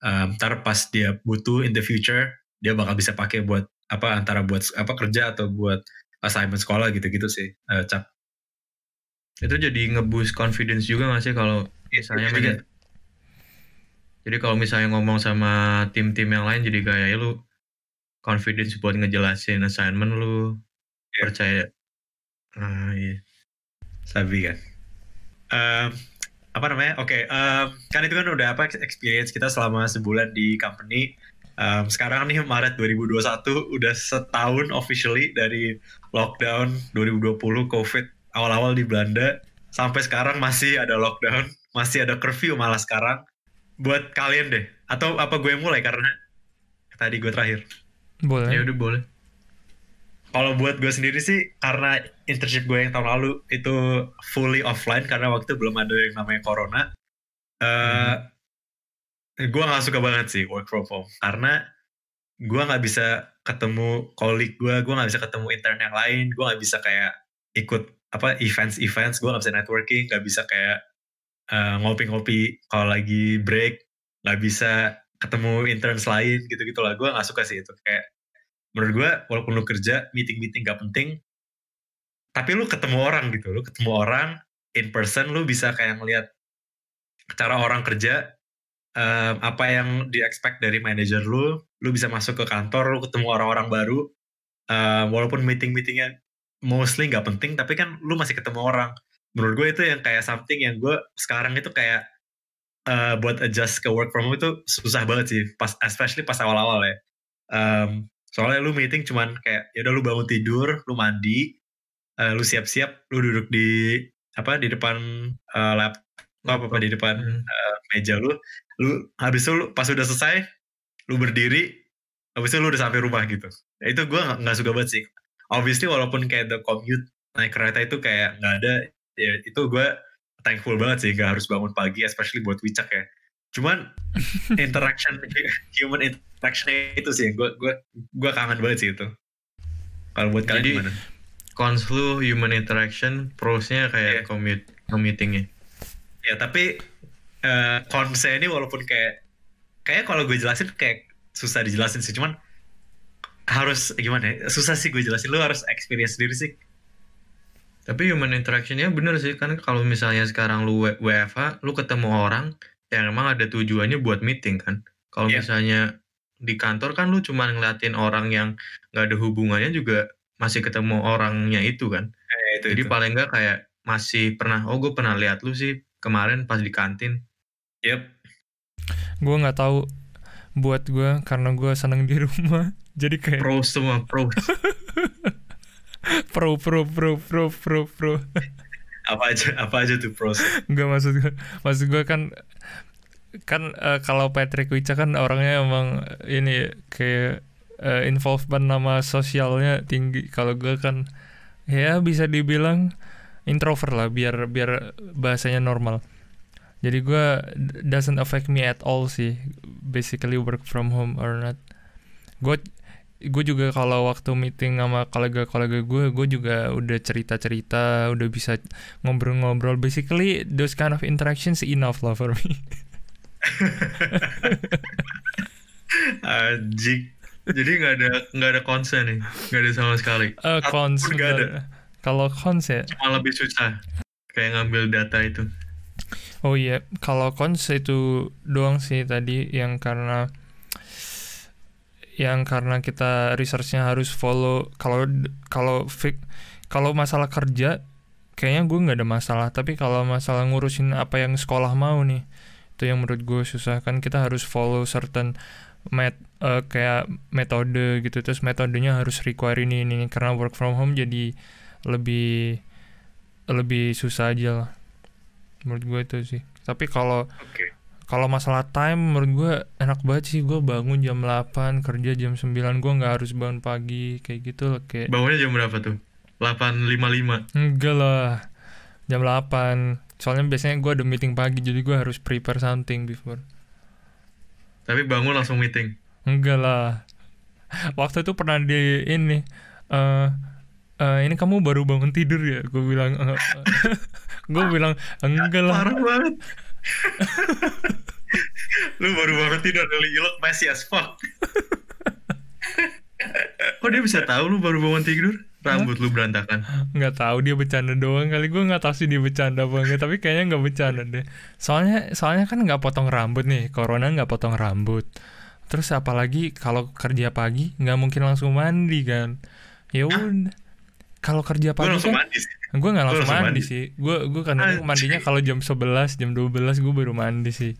um, ntar pas dia butuh in the future dia bakal bisa pakai buat apa antara buat apa kerja atau buat assignment sekolah gitu-gitu sih eh, cap Itu jadi ngeboost confidence juga nggak sih kalau misalnya Iya, mana- iya. Jadi kalau misalnya ngomong sama tim-tim yang lain jadi kayak ya lu confidence buat ngejelasin assignment lu Iya. percaya. Ah iya. sabi kan Em, apa namanya oke em, kan itu kan udah apa experience kita selama sebulan di company Em, sekarang nih Maret 2021 udah setahun officially dari lockdown 2020 covid awal-awal di Belanda. Sampai sekarang masih ada lockdown masih ada curfew malah sekarang. Buat kalian deh atau apa gue mulai? Karena tadi gue terakhir. Boleh. Ya udah boleh. kalau buat gue sendiri sih karena internship gue yang tahun lalu itu fully offline karena waktu itu belum ada yang namanya corona. eh Gue nggak suka banget sih work from home. Karena gue nggak bisa ketemu colleague gue, gue nggak bisa ketemu intern yang lain, gue nggak bisa kayak ikut apa events-events, gue nggak bisa networking, nggak bisa kayak eh, ngopi-ngopi kalau lagi break nggak bisa ketemu interns lain gitu-gitu lah gue nggak suka sih itu. Kayak menurut gue walaupun lu kerja meeting-meeting gak penting tapi lu ketemu orang gitu. Lu ketemu orang in person lu bisa kayak ngeliat cara orang kerja em, apa yang di expect dari manajer lu? Lu bisa masuk ke kantor lu ketemu orang-orang baru. Em, walaupun meeting-meetingnya mostly nggak penting tapi kan lu masih ketemu orang. Menurut gue itu yang kayak something yang gue sekarang itu kayak eh, buat adjust ke work from home itu susah banget sih pas especially pas awal-awal ya. Em, soalnya lu meeting cuman kayak ya udah lu bangun tidur lu mandi eh, lu siap-siap lu duduk di apa di depan eh, laptop apa di depan Hmm. eh, meja lu lu habis itu lu pas udah selesai lu berdiri habis itu lu udah sampai rumah gitu. Ya, itu gue nggak suka banget sih. Obviously walaupun kayak the commute naik kereta itu kayak nggak ada ya itu gue thankful banget sih gak harus bangun pagi especially buat wicak ya. Cuman interaction human interaction itu sih gue gue gue kangen banget sih itu. Kalau buat kalian Jadi, gimana? Cons lu human interaction, prosnya kayak commute, commutingnya. ya tapi eh konsep ini walaupun kayak kayak kalau gue jelasin kayak susah dijelasin sih cuman harus gimana ya susah sih gue jelasin lu harus experience sendiri sih Tapi human interactionnya bener sih kan kalau misalnya sekarang lu WFH, lu ketemu orang yang emang ada tujuannya buat meeting kan. Kalau Iya. misalnya di kantor kan lu cuma ngeliatin orang yang nggak ada hubungannya juga masih ketemu orangnya itu kan. kayak itu, Jadi itu. paling nggak kayak masih pernah, oh gue pernah lihat lu sih kemarin pas di kantin. Yep. gue nggak tahu buat gue karena gue seneng di rumah. Jadi kayak Pro semua, pro. pro pro pro pro pro pro. Apa aja apa aja tuh pros? Enggak maksud gue maksud gue kan kan eh, kalau Patrick Wicha kan orangnya emang ini kayak eh, involvement nama sosialnya tinggi. Kalau gue kan ya bisa dibilang introvert lah biar biar bahasanya normal jadi gue doesn't affect me at all sih basically work from home or not. Gue gue juga kalau waktu meeting sama kolega-kolega gue gue juga udah cerita-cerita udah bisa ngobrol-ngobrol. Basically those kind of interactions enough lah for me. Anjing. Jadi nggak ada nggak ada konsen nih, nggak ada sama sekali. Eh, cons pun nggak ada. kalau cons ya? Malah lebih susah. Kayak ngambil data itu. Oh iya kalau cons itu doang sih tadi yang karena yang karena kita researchnya harus follow. Kalau kalau fik kalau masalah kerja kayaknya gue nggak ada masalah. Tapi kalau masalah ngurusin apa yang sekolah mau nih itu yang menurut gue susah. Kan kita harus follow certain met eh, kayak metode gitu. Terus metodenya harus require ini ini. Karena work from home jadi lebih lebih susah aja lah menurut gue itu sih. Tapi kalau oke. kalau masalah time menurut gue enak banget sih. Gue bangun jam 8 kerja jam 9 gue nggak harus bangun pagi kayak gitu loh kayak Bangunnya jam berapa tuh? 8.55. enggak lah. Jam 8 soalnya biasanya gue ada meeting pagi jadi gue harus prepare something before. Tapi bangun langsung meeting. enggak lah. Waktu itu pernah di ini eh eh, ini kamu baru bangun tidur ya? Gue bilang gue bilang enggak lah. Parah banget. lu baru bangun tidur you look messy as fuck. Kok dia bisa tahu lu baru bangun tidur? Rambut lu berantakan. nggak tahu dia bercanda doang kali. Gue nggak tahu sih dia bercanda apa enggak tapi kayaknya nggak bercanda deh. Soalnya soalnya kan nggak potong rambut nih. Corona nggak potong rambut. Terus apalagi kalau kerja pagi nggak mungkin langsung mandi kan? Ya udah kalau kerja pagi kan mandi sih. Gue nggak langsung mandi, mandi. sih. Gue gue kan mandinya kalau jam 11 jam 12 gue baru mandi sih.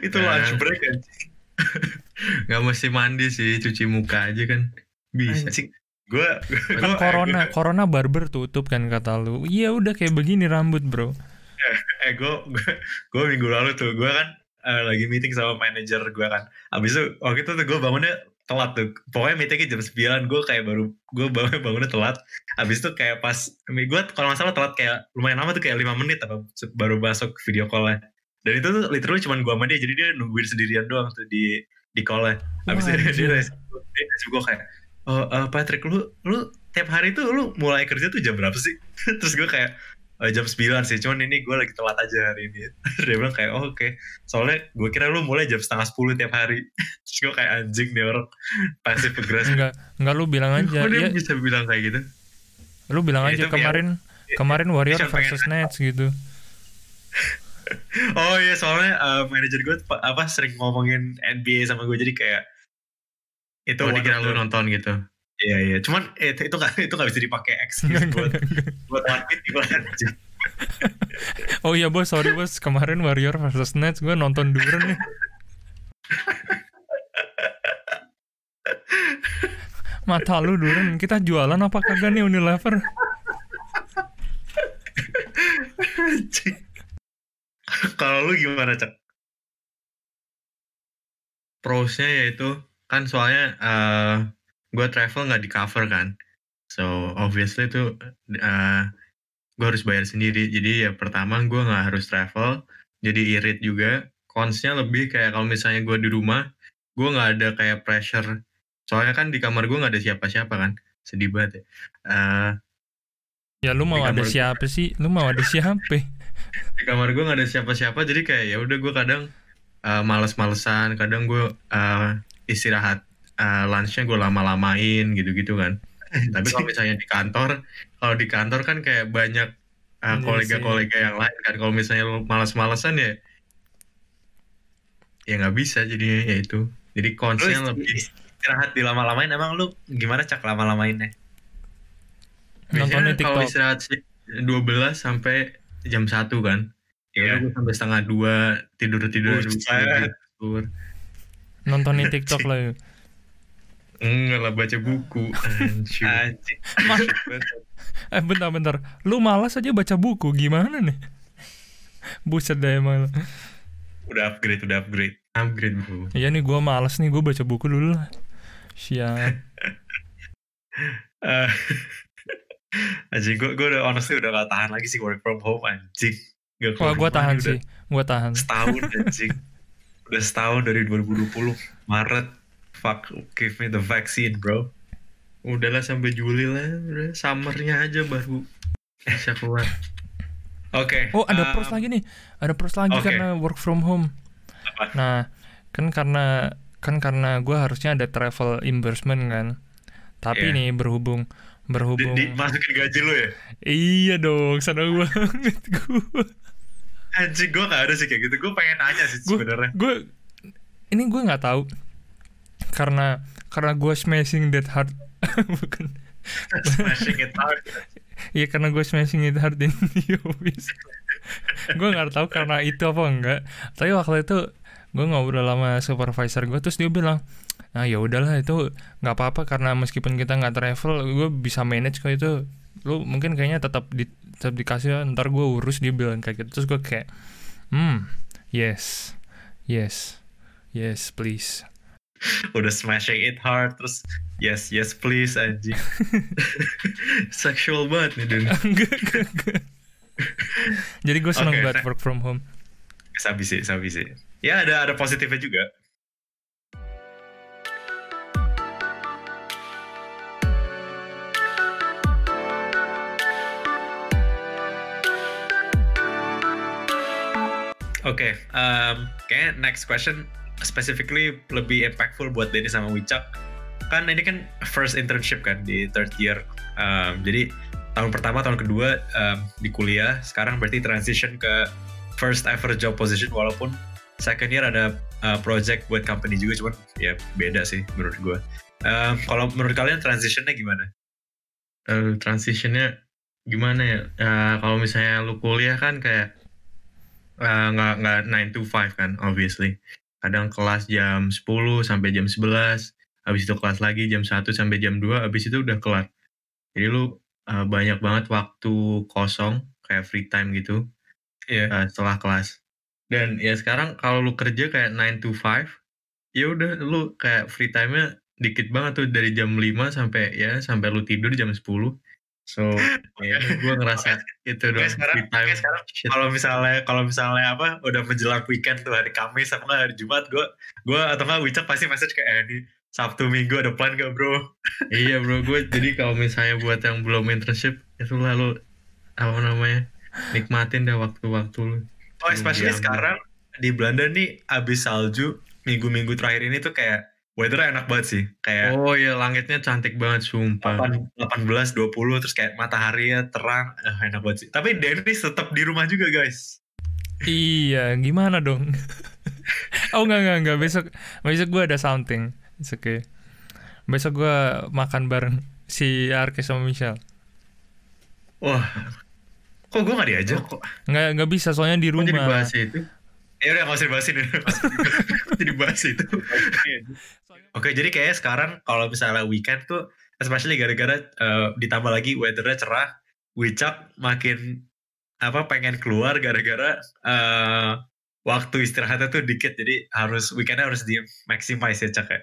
Itu Ya. lunch break anjing. Gak mesti mandi sih, cuci muka aja kan. Bisa. anjing. Gue kan corona corona barber tutup kan kata lu. Iya udah kayak begini rambut bro. Eh gue gue minggu lalu tuh gue kan eh, lagi meeting sama manajer gue kan. Abis itu waktu itu tuh gue bangunnya telat tuh. Pokoknya meetingnya jam 9 gue kayak baru gue bangun bangunnya telat. Abis itu kayak pas gue kalau nggak salah telat kayak lumayan lama tuh kayak lima menit apa baru masuk video call dan itu tuh literally cuma gue sama dia jadi dia nungguin sendirian doang tuh di di call abis Wah, itu dia dia gue kayak oh eh, Patrick lu lu tiap hari tuh lu mulai kerja tuh jam berapa sih? Terus gue kayak eh, jam 9 sih, cuman ini gue lagi telat aja hari ini. dia bilang kayak, oh, oke. Soalnya gue kira lu mulai jam setengah 10 tiap hari. Terus gue kayak anjing nih orang pasif agresif. Enggak, enggak lu bilang aja. Kok dia Ya, bisa bilang kayak gitu? lu bilang Ya, aja itu kayak- kemarin kemarin Warrior versus Nets gitu. Oh iya, soalnya eh, manajer gue pa- apa sering ngomongin NBA sama gue jadi kayak itu Oh, dikira lu nonton gitu. Iya iya, cuman eh, itu itu gak itu gak bisa dipakai excuse buat buat one di bulan anjing. Oh iya bos, sorry bos, kemarin Warrior versus Nets gue nonton Duren nih. Mata lu Duren, kita jualan apa kagak nih Unilever? Kalau lu gimana cak? Pros-nya yaitu kan soalnya eh gue travel nggak di cover kan. So obviously itu eh gue harus bayar sendiri. Jadi ya pertama gue nggak harus travel. Jadi irit juga. Cons-nya lebih kayak kalau misalnya gue di rumah, gue nggak ada kayak pressure. Soalnya kan di kamar gue nggak ada siapa-siapa kan. Sedih banget ya. Eh, Ya lu mau ada siapa sih? Lu mau ada siapa? di kamar gue nggak ada siapa-siapa jadi kayak ya udah gue kadang uh, males-malesan kadang gue uh, istirahat uh, lunchnya gue lama-lamain gitu-gitu kan tapi kalau misalnya di kantor kalau di kantor kan kayak banyak uh, kolega-kolega yang lain kan kalau misalnya lu malas-malesan ya ya nggak bisa jadinya ya itu jadi ist- lebih istirahat di lama-lamain emang lu gimana cak lama-lamainnya? Nontonnya biasanya kalau TikTok. istirahat sih 12 sampai jam 1 kan ya udah Iya. gue sampai setengah dua tidur tidur Buset. tidur Nontonin TikTok lah yuk. Enggak lah baca buku Anjir Anjing. Eh bentar-bentar, lu malas aja baca buku, gimana nih? Buset dah emang. Udah upgrade, udah upgrade. Upgrade bro Iya nih gua malas nih, gua baca buku dulu lah. Siap. Eh, anjing, gue gue udah honestly udah gak tahan lagi sih work from home anjing. Gak Wah, rumah tahan sih. Gua tahan. Setahun anjing. udah setahun dari 2020 Maret. Fuck, give me the vaccine bro. Udahlah sampai Juli lah udah Summernya aja baru Bisa keluar Oke. Oh, ada um, pros lagi nih. Ada pros lagi oke. karena work from home. Apa? Nah, kan karena kan karena gua harusnya ada travel reimbursement kan. Tapi Iya. nih berhubung Di, berhubung di- masukin gaji lu ya? Iya dong, seneng banget gua. Anjing, gue gak ada sih kayak gitu. Gue pengen nanya sih sebenarnya. gue ini gue nggak tahu karena karena gue smashing that hard. Bukan. Smashing it hard. Iya karena gue smashing it hard in the office. Gue nggak tahu karena itu apa enggak. Tapi waktu itu gue ngobrol sama supervisor gue terus dia bilang nah ya udahlah itu nggak apa-apa karena meskipun kita nggak travel gue bisa manage kok itu. Lu mungkin kayaknya tetap di tetap dikasih ntar gue urus dia bilang kayak gitu. Terus gue kayak hmm yes yes yes please Udah smashing it hard. Terus, yes, yes please anjing. Sexual banget nih Dun enggak enggak enggak jadi gue seneng Oke, banget work from home Sabi sih, sabi sih. Ya ada ada positifnya juga. Oke, um, kayaknya next question specifically lebih impactful buat Denny sama Wicak. Kan ini kan first internship kan di third year. Um, jadi tahun pertama, tahun kedua um, di kuliah. Sekarang berarti transition ke first ever job position walaupun second year ada uh, project buat company juga cuman ya beda sih menurut gue. Um, kalau menurut kalian transitionnya gimana? Eh, Transitionnya gimana ya Eh, Kalau misalnya lu kuliah kan kayak eh, nggak nggak 9 to 5 kan obviously kadang kelas jam 10 sampai jam 11 habis itu kelas lagi jam 1 sampai jam 2 habis itu udah kelar. Jadi lu eh, banyak banget waktu kosong kayak free time gitu Iya. eh, setelah kelas. Dan ya sekarang kalau lu kerja kayak 9 to 5 ya udah lu kayak free time-nya dikit banget tuh dari jam 5 sampai ya sampai lu tidur jam 10 so ya gue ngerasa itu dong sekarang, time. sekarang kalau misalnya kalau misalnya apa udah menjelang weekend tuh hari Kamis nggak hari Jumat gue gue atau nggak Wicak pasti message kayak eh, ini Sabtu Minggu ada plan gak bro? iya bro gue jadi kalau misalnya buat yang belum internship itu lalu apa namanya nikmatin deh waktu-waktu lu. Oh, especially sekarang di Belanda nih abis salju minggu-minggu terakhir ini tuh kayak weather enak banget sih. Kayak oh iya langitnya cantik banget sumpah 8, 18, 20 terus kayak mataharinya terang, eh, enak banget sih. Tapi Dennis tetap di rumah juga guys. Iya, gimana dong? oh enggak enggak enggak besok besok gue ada something. It's okay. Besok gue makan bareng si Arke sama Michelle. Wah, kok gue gak diajak kok? Nggak nggak bisa soalnya di Kok jadi rumah. bahas itu Ya udah gak usah dibahasin. Jadi bahas itu Oke, jadi kayaknya sekarang kalau misalnya weekend tuh, especially gara-gara eh, ditambah lagi weathernya cerah, Wicak makin apa pengen keluar gara-gara eh, waktu istirahatnya tuh dikit, jadi harus weekendnya harus di maximize ya cak ya.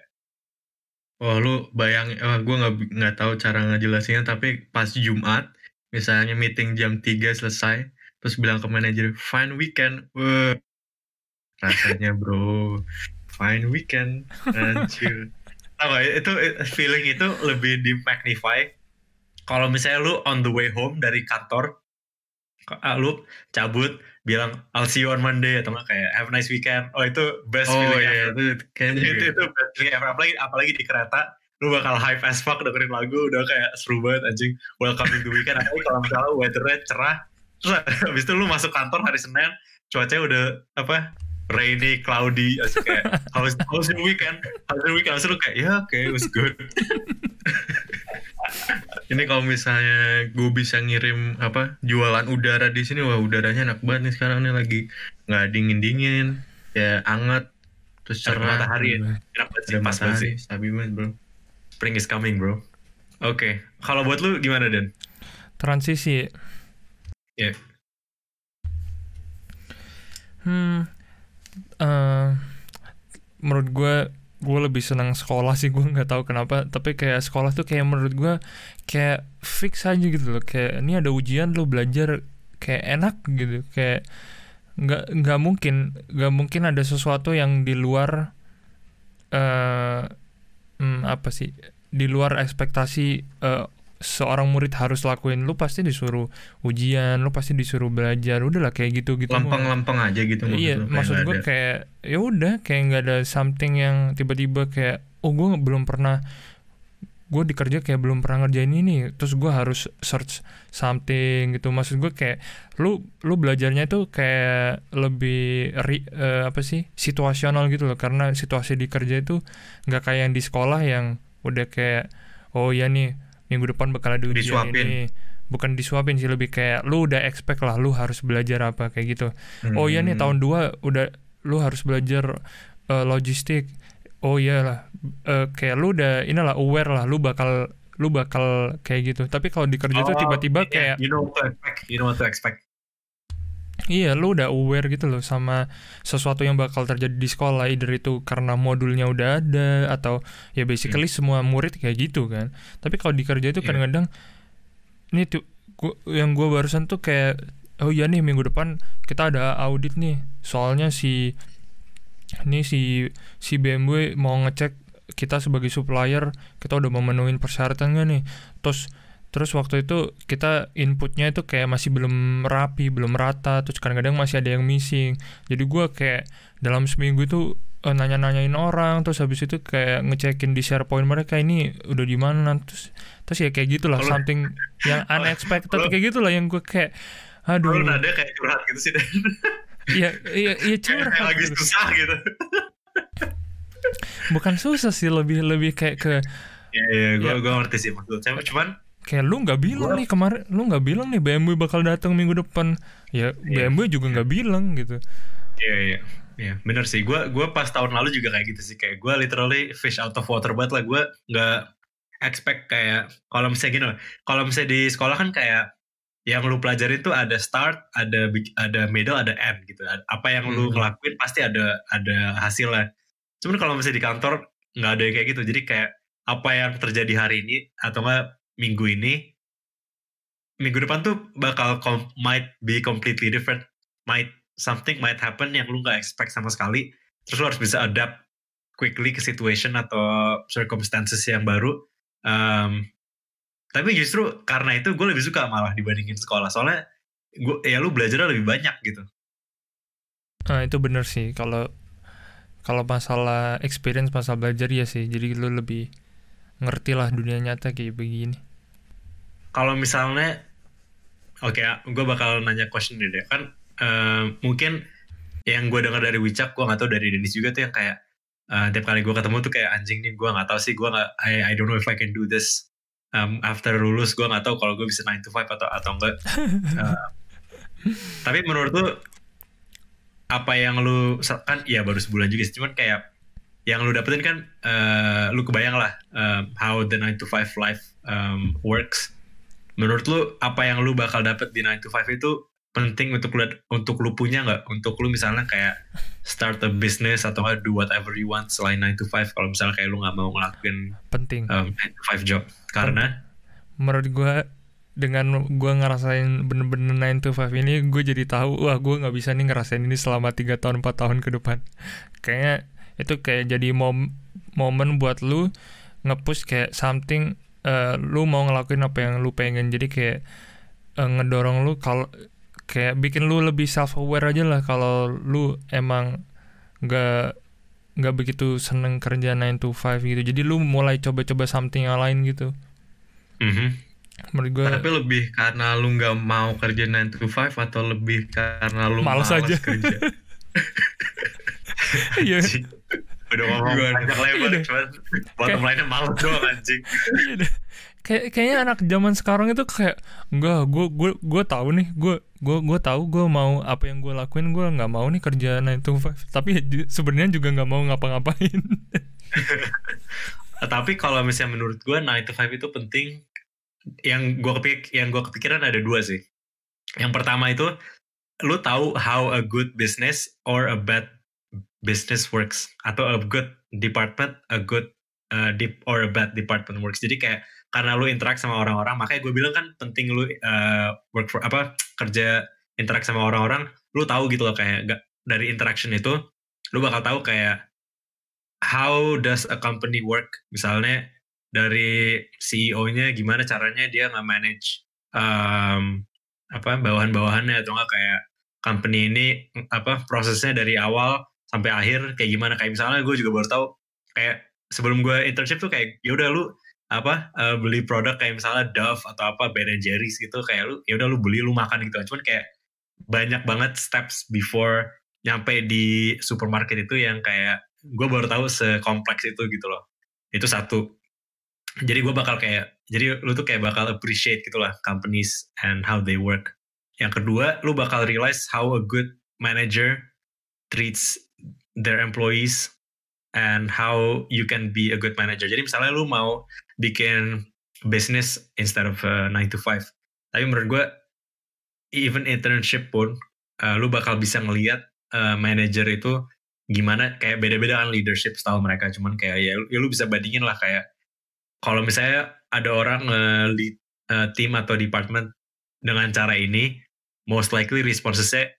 Wah lu bayang, eh, gue nggak nggak tahu cara ngejelasinnya tapi pas Jumat misalnya meeting jam 3 selesai terus bilang ke manajer fine weekend, wah rasanya bro fine weekend anjir. Tau gak, itu feeling itu lebih di magnify kalau misalnya lu on the way home dari kantor, ah, lu cabut bilang I'll see you on Monday atau nggak kayak have a nice weekend. Oh itu best Oh feeling iya ever. itu kayaknya itu, juga. itu best feeling ever. Apalagi, apalagi di kereta, lu bakal hype as fuck dengerin lagu, udah kayak seru banget anjing. Welcome to weekend. Apalagi kalau misalnya weathernya cerah, terus habis itu lu masuk kantor hari Senin, cuacanya udah apa rainy, cloudy, asik kayak how's, how's your weekend? How's your weekend? Terus lu kayak, ya oke, it was good. Ini kalau misalnya gue bisa ngirim apa jualan udara di sini, wah udaranya enak banget nih sekarang nih lagi nggak dingin dingin, ya anget, terus Ada cerah. matahari ya? Enak banget sih, pas banget sih. sabi banget bro. Spring is coming bro. Oke, kalau buat lu gimana Den? Transisi. Iya. Hmm. Eh, menurut gue gue lebih senang sekolah sih gue nggak tahu kenapa. Tapi kayak sekolah tuh kayak menurut gue kayak fix aja gitu loh. Kayak ini ada ujian lo belajar kayak enak gitu. Kayak nggak nggak mungkin nggak mungkin ada sesuatu yang di luar eh hmm, apa sih di luar ekspektasi eh, seorang murid harus lakuin lu pasti disuruh ujian lu pasti disuruh belajar udahlah kayak gitu gitu. Lempeng-lempeng aja gitu iya maksud gue kayak ya udah kayak nggak ada something yang tiba-tiba kayak oh gue belum pernah gue di kerja kayak belum pernah ngerjain ini terus gue harus search something gitu. Maksud gue kayak lu lu belajarnya itu kayak lebih ri- eh, apa sih situasional gitu loh. Karena situasi di kerja itu nggak kayak yang di sekolah yang udah kayak oh ya nih minggu depan bakal ada ujian Disuapin. ini bukan disuapin sih lebih kayak lu udah expect lah lu harus belajar apa kayak gitu oh iya nih Hmm. tahun 2 udah lu harus belajar eh, logistik oh iya lah Eh, kayak lu udah inilah aware lah lu bakal lu bakal kayak gitu tapi kalau di kerja tuh Oh, tiba-tiba iya, kayak you know what to expect, you know what to expect. Iya lu udah aware gitu loh sama sesuatu yang bakal terjadi di sekolah either itu karena modulnya udah ada atau ya basically semua murid kayak gitu kan. Tapi kalau di kerja itu Iya. kadang-kadang ini tuh gua, yang gua barusan tuh kayak oh iya nih minggu depan kita ada audit nih. Soalnya si ini si si BMW mau ngecek kita sebagai supplier kita udah memenuhi persyaratan gak nih. Terus terus waktu itu kita inputnya itu kayak masih belum rapi belum rata terus kadang-kadang masih ada yang missing jadi gua kayak dalam seminggu itu eh, nanya-nanyain orang terus habis itu kayak ngecekin di SharePoint mereka ini udah di mana terus terus ya kayak gitulah Kalau- something yang unexpected kayak gitulah yang gue kayak aduh Lu nada kayak curhat gitu sih iya iya iya kayak, kayak curhat lagi gitu. susah gitu. bukan susah sih lebih lebih kayak ke Iya, iya, gue Ya. gue ngerti sih maksudnya. Cuman kayak lu nggak bilang Gua- nih kemarin lu nggak bilang nih BMW bakal datang minggu depan. Ya Iya. BMW juga nggak bilang gitu. Iya iya. Iya bener sih. Gue gue pas tahun lalu juga kayak gitu sih. Kayak gue literally fish out of water banget lah. Gue nggak expect kayak kalau misalnya gini loh, kalau misalnya di sekolah kan kayak yang lu pelajarin tuh ada start ada ada middle ada end gitu. Apa yang lu Hmm. ngelakuin pasti ada ada hasilnya cuman kalau misalnya di kantor nggak ada yang kayak gitu. Jadi kayak apa yang terjadi hari ini atau enggak minggu ini minggu depan tuh bakal might be completely different. Might something might happen yang lu nggak expect sama sekali. Terus lu harus bisa adapt quickly ke situation atau circumstances yang baru. Um, tapi justru karena itu gue lebih suka malah dibandingin sekolah. Soalnya gua ya lu belajarnya lebih banyak gitu. Nah, itu bener sih. Kalau kalau masalah experience masalah belajar ya sih. Jadi lu lebih ngerti lah dunia nyata kayak begini kalau misalnya oke gue bakal nanya question deh. Kan eh, mungkin yang gue dengar dari Wicak gue nggak tahu dari Dennis juga tuh yang kayak eh, tiap kali gue ketemu tuh kayak anjing nih gue nggak tahu sih gue nggak I, I don't know if I can do this um, after lulus gue nggak tahu kalau gue bisa 9 to 5 atau atau enggak. Eh, tapi menurut lu apa yang lu kan ya baru sebulan juga sih cuman kayak yang lu dapetin kan eh, lu kebayang lah um, how the 9 to 5 life um, works menurut lu apa yang lu bakal dapet di 9 to 5 itu penting untuk lu untuk lu punya nggak? Untuk lu misalnya kayak start a business atau do whatever you want selain 9 to 5 kalau misalnya kayak lu nggak mau ngelakuin penting. um, 9 to 5 job. Karena? Menurut gue dengan gue ngerasain bener-bener 9 to 5 ini gue jadi tahu wah gue nggak bisa nih ngerasain ini selama 3 tahun 4 tahun ke depan. Kayaknya itu kayak jadi mom momen buat lu ngepush kayak something eh, lu mau ngelakuin apa yang lu pengen jadi kayak eh, ngedorong lu kalau kayak bikin lu lebih self aware aja lah kalau lu emang nggak nggak begitu seneng kerja 9 to 5 gitu jadi lu mulai coba-coba something yang lain gitu Mhm. menurut gue Tapi lebih karena lu nggak mau kerja 9 to 5 atau lebih karena lu Males malas aja. kerja? iya udah ngomong panjang lebar Iya. cuman bottom line-nya males doang anjing. Iya kayak kayaknya anak zaman sekarang itu kayak enggak gue gue gue tahu nih gue gue gue tahu gue mau apa yang gue lakuin gue nggak mau nih kerja 9 to 5 tapi ju- sebenarnya juga nggak mau ngapa-ngapain. Tapi kalau misalnya menurut gue 9 to 5 itu penting. Yang gue kepik yang gue kepikiran ada dua sih. Yang pertama itu lu tahu how a good business or a bad business works atau a good department a good uh, deep or a bad department works. Jadi kayak karena lu interact sama orang-orang makanya gue bilang kan penting lu uh, work for apa kerja interact sama orang-orang lu tahu gitu loh kayak gak, dari interaction itu lu bakal tahu kayak how does a company work? Misalnya dari CEO-nya gimana caranya dia nggak manage um, apa bawahan-bawahannya atau enggak kayak company ini apa prosesnya dari awal sampai akhir kayak gimana. Kayak misalnya gue juga baru tahu kayak sebelum gue internship tuh kayak ya udah lu apa eh, beli produk kayak misalnya Dove atau apa Ben Jerry's gitu. Kayak lu ya udah lu beli lu makan gitu cuman kayak banyak banget steps before nyampe di supermarket itu yang kayak gue baru tahu sekompleks itu gitu loh. Itu satu. Jadi gue bakal kayak jadi lu tuh kayak bakal appreciate gitu lah companies and how they work. Yang kedua lu bakal realize how a good manager treats their employees and how you can be a good manager. Jadi misalnya lu mau bikin business instead of uh, 9 to 5 tapi menurut gue even internship pun uh, lu bakal bisa ngelihat uh, manager itu gimana kayak beda-beda kan leadership style mereka. Cuman kayak ya, ya lu bisa bandingin lah kayak kalau misalnya ada orang uh, lead uh, tim atau department dengan cara ini most likely responsesnya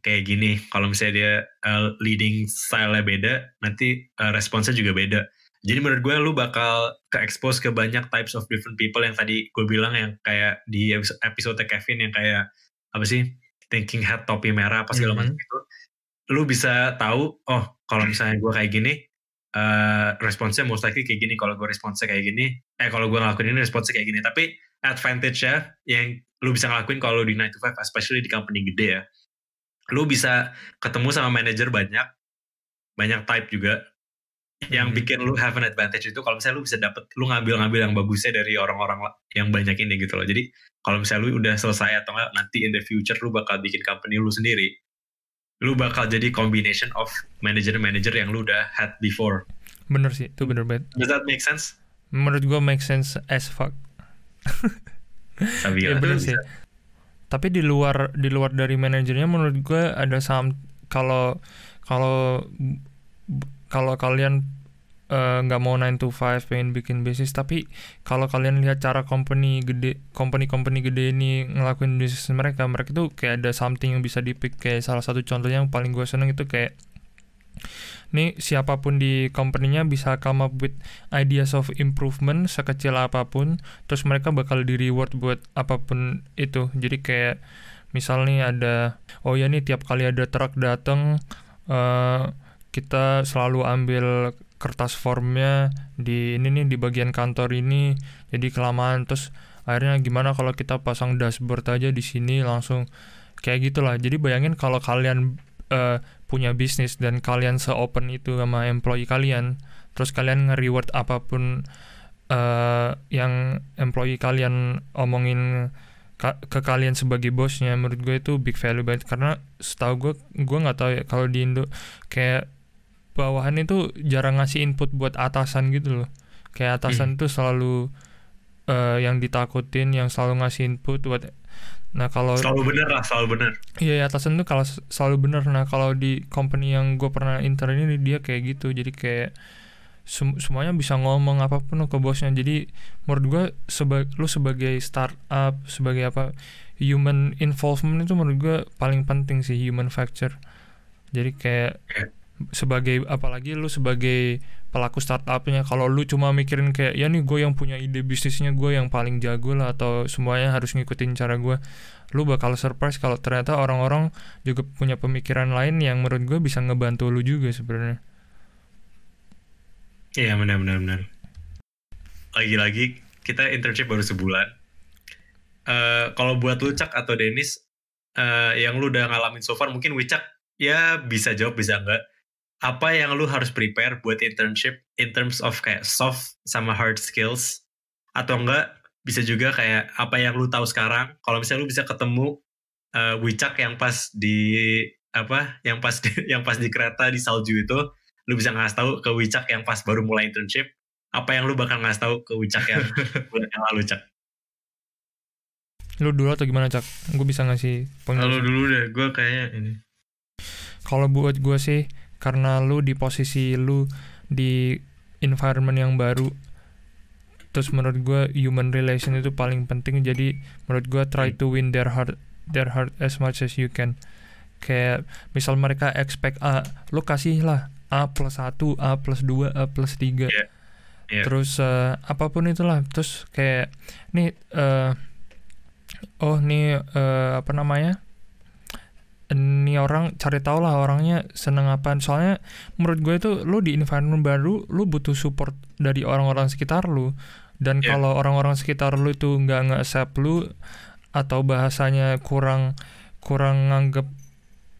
kayak gini kalau misalnya dia uh, leading style-nya beda nanti uh, responsnya juga beda. Jadi menurut gue lu bakal ke expose ke banyak types of different people yang tadi gue bilang yang kayak di episode, episode Kevin yang kayak apa sih thinking head topi merah apa segala Mhm. macam itu. Lu bisa tahu oh kalau misalnya gue kayak gini eh responsnya most likely kayak gini kalau gue responsnya kayak gini eh kalau gue ngelakuin ini responsnya kayak gini. Tapi advantage ya yang lu bisa ngelakuin kalau di 9 to 5 especially di company gede ya lu bisa ketemu sama manajer banyak banyak type juga yang Mhm. bikin lu have an advantage itu kalau misalnya lu bisa dapet lu ngambil-ngambil yang bagusnya dari orang-orang yang banyak ini gitu loh jadi kalau misalnya lu udah selesai atau enggak nanti in the future lu bakal bikin company lu sendiri lu bakal jadi combination of manager-manager yang lu udah had before bener sih itu bener banget does that make sense? menurut gue make sense as fuck Tapi ya itu bener bisa. Tapi di luar di luar dari manajernya menurut gue ada sam kalau kalau kalau kalian eh, nggak mau 9 to 5 pengen bikin bisnis tapi kalau kalian lihat cara company gede company company gede ini ngelakuin bisnis mereka mereka tuh kayak ada something yang bisa dipick. Kayak salah satu contohnya yang paling gue seneng itu kayak nih siapa pun di company-nya bisa come up with ideas of improvement sekecil apa pun terus mereka bakal di reward buat apa pun itu. Jadi kayak misal nih ada oh ya nih tiap kali ada truk datang eh, kita selalu ambil kertas formnya di ini nih di bagian kantor ini jadi kelamaan. Terus akhirnya gimana kalau kita pasang dashboard aja di sini langsung kayak gitulah. Jadi bayangin kalau kalian eh, punya bisnis dan kalian se-open itu sama employee kalian terus kalian nge-reward apa pun eh, yang employee kalian omongin ka- ke kalian sebagai bosnya menurut gue itu big value banget. Karena setahu gue gue nggak tahu ya kalau di Indo kayak bawahan itu jarang ngasih input buat atasan gitu loh. Kayak atasan itu selalu eh, yang ditakutin yang selalu ngasih input buat nah kalau Selalu bener lah, selalu bener. Iya, ya, atasan tuh kalau selalu bener. Nah, kalau di company yang gue pernah intern ini dia kayak gitu. Jadi kayak sem- semuanya bisa ngomong apa pun ke bosnya. Jadi menurut gue seba lu sebagai startup, sebagai apa human involvement itu menurut gue paling penting sih human factor. Jadi kayak sebagai apalagi lu sebagai pelaku startupnya kalau lu cuma mikirin kayak ya nih gue yang punya ide bisnisnya gue yang paling jago lah atau semuanya harus ngikutin cara gue lu bakal surprise kalau ternyata orang-orang juga punya pemikiran lain yang menurut gue bisa ngebantu lu juga sebenarnya Iya benar benar benar. Lagi-lagi kita internship baru sebulan. Eh kalau buat lu Cak atau Dennis eh yang lu udah ngalamin so far mungkin Wicak ya bisa jawab bisa enggak. Apa yang lu harus prepare buat internship in terms of kayak soft sama hard skills? Atau enggak bisa juga kayak apa yang lu tahu sekarang. Kalau misalnya lu bisa ketemu eh Wicak yang pas di apa yang pas di, yang pas di kereta di salju itu lu bisa ngasih tahu ke Wicak yang pas baru mulai internship apa yang lu bakal ngasih tahu ke Wicak yang bulan yang lalu Cak? Lu dulu atau gimana cak? Gue bisa ngasih Lalu penjelasan. dulu deh, gue kayaknya ini. kalau buat gue sih karena lu di posisi lu di environment yang baru terus menurut gue human relation itu paling penting. Jadi menurut gue try to win their heart their heart as much as you can. Kayak misal mereka expect A lu kasih lah A plus 1 A plus 2 A plus 3 Iya. Iya. terus eh, apa pun itulah. Terus kayak nih eh, oh nih eh, apa namanya ini orang cari tahu lah orangnya seneng apa soalnya menurut gue itu lu di environment baru lu butuh support dari orang-orang sekitar lu. Dan Yeah. kalau orang-orang sekitar lu itu nggak nge-accept lu atau bahasanya kurang kurang nganggep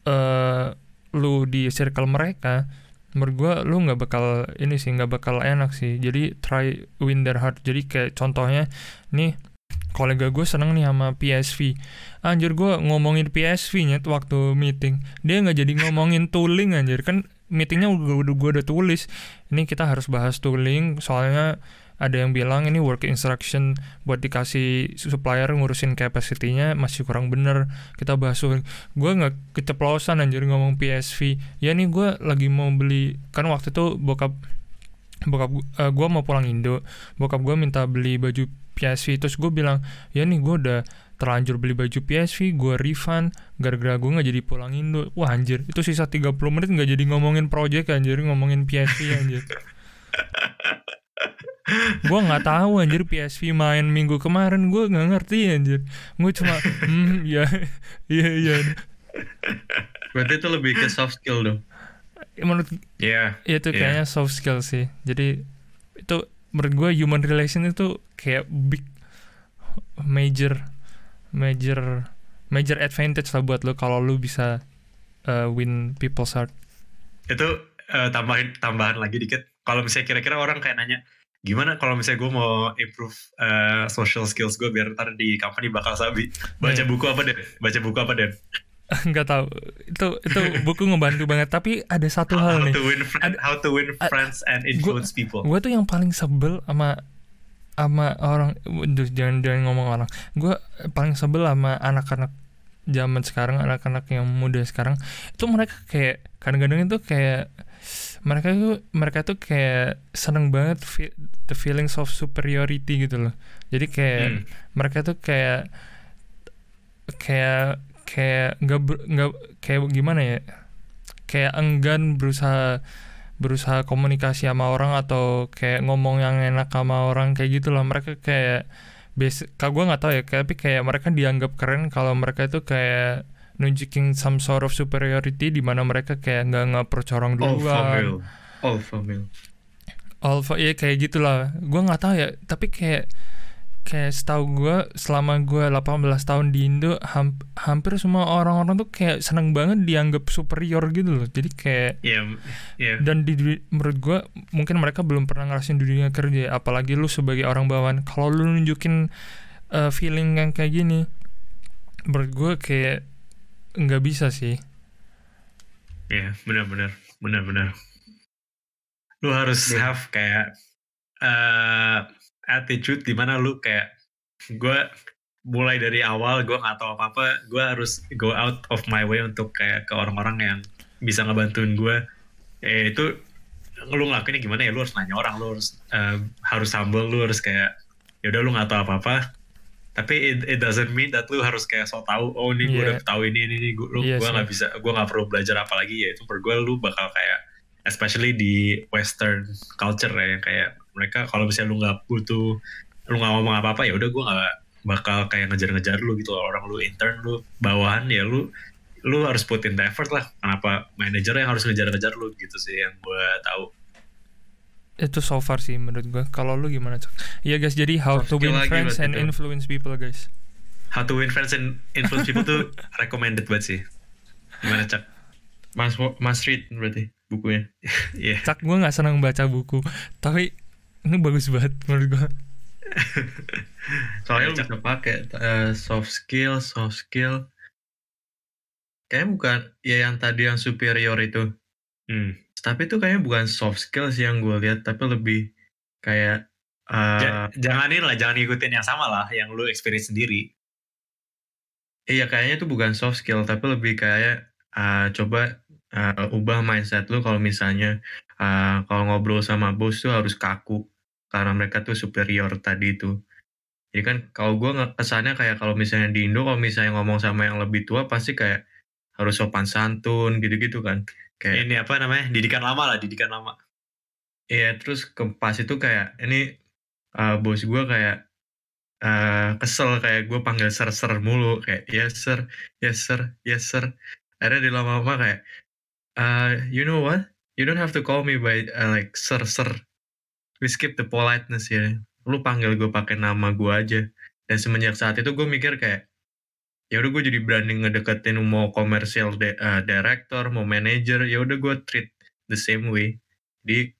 eh lu di circle mereka menurut gue lu nggak bakal ini sih nggak bakal enak sih. Jadi try win their heart. Jadi kayak contohnya nih kolega gue seneng nih sama PSV anjir gue ngomongin PSV nya waktu meeting. Dia nggak jadi ngomongin tooling anjir. Kan meetingnya udah udah gue udah tulis. Ini kita harus bahas tooling soalnya ada yang bilang ini work instruction buat dikasih supplier ngurusin capacity-nya masih kurang bener. Kita bahas tooling gue nggak keceplosan anjir ngomong PSV ya nih gue lagi mau beli kan waktu itu bokap bokap gue gue mau pulang Indo. Bokap gue minta beli baju PSV terus gue bilang ya nih gue udah terlanjur beli baju PSV gue refund gara-gara gue nggak jadi pulang Indo. Wah anjir itu sisa 30 menit nggak jadi ngomongin project anjir ngomongin PSV anjir. Gue nggak tahu anjir PSV main minggu kemarin gue nggak ngerti anjir. Gue cuma hmm ya iya iya. Berarti itu lebih ke soft skill dong. menurut Iya itu Iya. kayaknya soft skill sih. Jadi itu menurut gue human relation itu kayak big major major major advantage lah buat lo kalau lu bisa uh, win people's heart. Itu eh, tambahin tambahan lagi dikit. Kalau misalnya kira-kira orang kayak nanya gimana kalau misalnya gue mau improve eh, social skills gue biar ntar di company bakal sabi? Baca Iya. buku apa deh baca buku apa deh nggak tahu. Itu itu buku ngebantu banget. Tapi ada satu how, hal how nih. to win friend, how to win friends and influence people. gue tuh yang paling sebel sama sama orang jangan jangan ngomong orang. Gue paling sebel sama anak-anak zaman sekarang anak-anak yang muda sekarang. Itu mereka kayak kadang-kadang itu kayak mereka itu mereka tuh kayak seneng banget fe- the feelings of superiority gitu loh. Jadi kayak Hmm. mereka tuh kayak kayak kayak nggak nggak kayak gimana ya kayak enggan berusaha berusaha komunikasi sama orang atau kayak ngomong yang enak sama orang kayak gitu lah mereka kayak basic kalau gue nggak tahu ya tapi kayak mereka dianggap keren kalau mereka itu kayak nunjukin some sort of superiority di mana mereka kayak nggak ngepercorong Alpha duluan male. Alpha male. alpha ya kayak gitulah gue nggak tahu ya tapi kayak kayak setahu gue selama gue 18 tahun di Indo ham- hampir semua orang-orang tuh kayak seneng banget dianggap superior gitu loh jadi kayak Iya, iya. dan di menurut gue mungkin mereka belum pernah ngerasain di dunia kerja apalagi lu sebagai orang bawahan kalau lu nunjukin uh, feeling yang kayak gini menurut gue kayak nggak bisa sih Iya, benar-benar, benar-benar. Lu harus Iya. have kayak eh attitude di mana lu kayak gue mulai dari awal gue nggak tahu apa apa gue harus go out of my way untuk kayak ke orang-orang yang bisa ngebantuin gue eh itu lu ngelakuinnya gimana ya? Lu harus nanya orang lu harus eh, harus humble lu harus kayak ya udah lu nggak tahu apa apa tapi it, it doesn't mean that lu harus kayak so tahu oh ini gue Iya. udah tahu ini ini, ini gue lu Iya gue nggak bisa gue nggak perlu belajar apa lagi. Ya itu per gue lu bakal kayak especially di western culture ya yang kayak mereka kalau misalnya lu nggak butuh lu nggak ngomong apa apa ya udah gue nggak bakal kayak ngejar-ngejar lu gitu orang lu intern lu bawahan ya lu lu harus put in the effort lah. Kenapa manajer yang harus ngejar-ngejar lu gitu sih yang gue tahu. Itu so far sih menurut gue kalau lu gimana cok? Iya guys jadi how Soft to win lagi friends and tuh. influence people guys. How to win friends and influence people tuh recommended banget sih. Gimana cak? Mas Mas Reed berarti bukunya. Iya. Cak gue nggak senang baca buku. Tapi ini bagus banget menurut gue Soalnya bisa pakai eh, soft skill, soft skill. Kayaknya bukan ya yang tadi yang superior itu. hmm. Tapi itu kayaknya bukan soft skill sih yang gue lihat, tapi lebih kayak eh, Ja- janganin lah jangan ngikutin yang sama lah yang lu experience sendiri Iya kayaknya itu bukan soft skill tapi lebih kayak uh, coba uh, ubah mindset lu kalau misalnya uh, kalau ngobrol sama bos tuh harus kaku karena mereka tuh superior tadi itu. Jadi kan kalau gue kesannya kayak kalau misalnya di Indo kalau misalnya ngomong sama yang lebih tua pasti kayak harus sopan santun gitu-gitu kan. Kayak ini apa namanya didikan lama lah didikan lama Iya, terus ke pas itu kayak ini uh, bos gue kayak uh, kesel kayak gue panggil sir sir mulu kayak yes sir, yes sir, yes sir. Akhirnya di lama-lama kayak uh, you know what? You don't have to call me by uh, like sir sir. We skip the politeness ya. Lu panggil gue pakai nama gue aja. Dan semenjak saat itu gue mikir kayak ya udah gue jadi berani ngedeketin mau komersial de- uh, director, mau manager, ya udah gue treat the same way. Di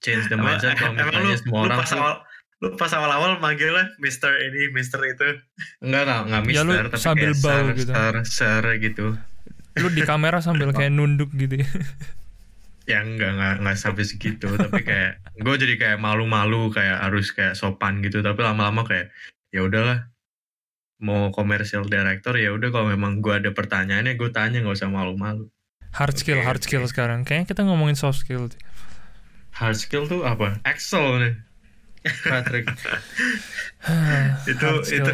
change the mindset kalau emang misalnya lu, semua lu orang pas tuh awal lu pas awal-awal manggilnya Mister ini Mister itu enggak enggak enggak Ya, lu mister tapi sambil kayak bow sir, gitu. sir, sir gitu. lu di kamera sambil kayak nunduk gitu ya. Ya enggak enggak enggak sampai segitu tapi kayak gue jadi kayak malu-malu kayak harus kayak sopan gitu tapi lama-lama kayak ya udahlah mau komersial director ya udah kalau memang gue ada pertanyaannya gue tanya nggak usah malu-malu. hard skill Oke, hard skill sekarang kayaknya kita ngomongin soft skill. Hard skill tuh apa? Excel nih. Patrick. itu itu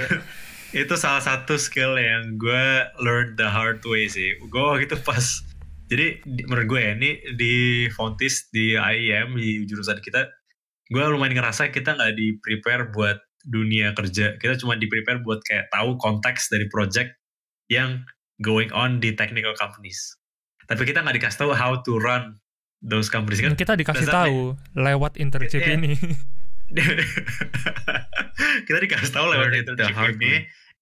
itu salah satu skill yang gue learn the hard way sih gue waktu itu pas jadi di- menurut gue ya ini di Fontis di IEM di jurusan kita gue lumayan ngerasa kita nggak di prepare buat dunia kerja kita cuma di prepare buat kayak tahu konteks dari project yang going on di technical companies tapi kita nggak dikasih tahu how to run those companies kan Dan kita dikasih that tahu lewat internship Iya. ini kita dikasih tahu lewat internship ini way.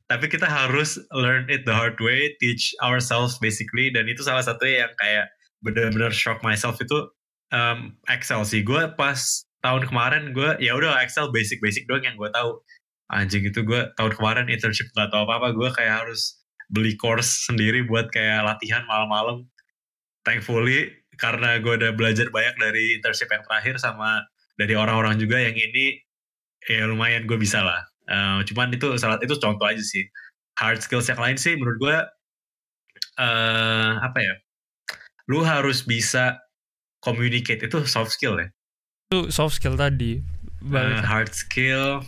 Tapi kita harus learn it the hard way teach ourselves basically. Dan itu salah satu yang kayak benar-benar shock myself itu um, Excel sih. Gue pas tahun kemarin gue ya udah Excel basic basic doang yang gue tahu. Anjing itu gue tahun kemarin internship nggak tahu apa apa gue kayak harus beli course sendiri buat kayak latihan malam-malam. Thankfully karena gue udah belajar banyak dari internship yang terakhir sama dari orang-orang juga yang ini ya lumayan gue bisa lah Eh, cuman itu salah itu contoh aja sih. Hard skills yang lain sih menurut gue eh apa ya? Lu harus bisa communicate itu soft skill ya? Itu soft skill tadi. Balik hard skill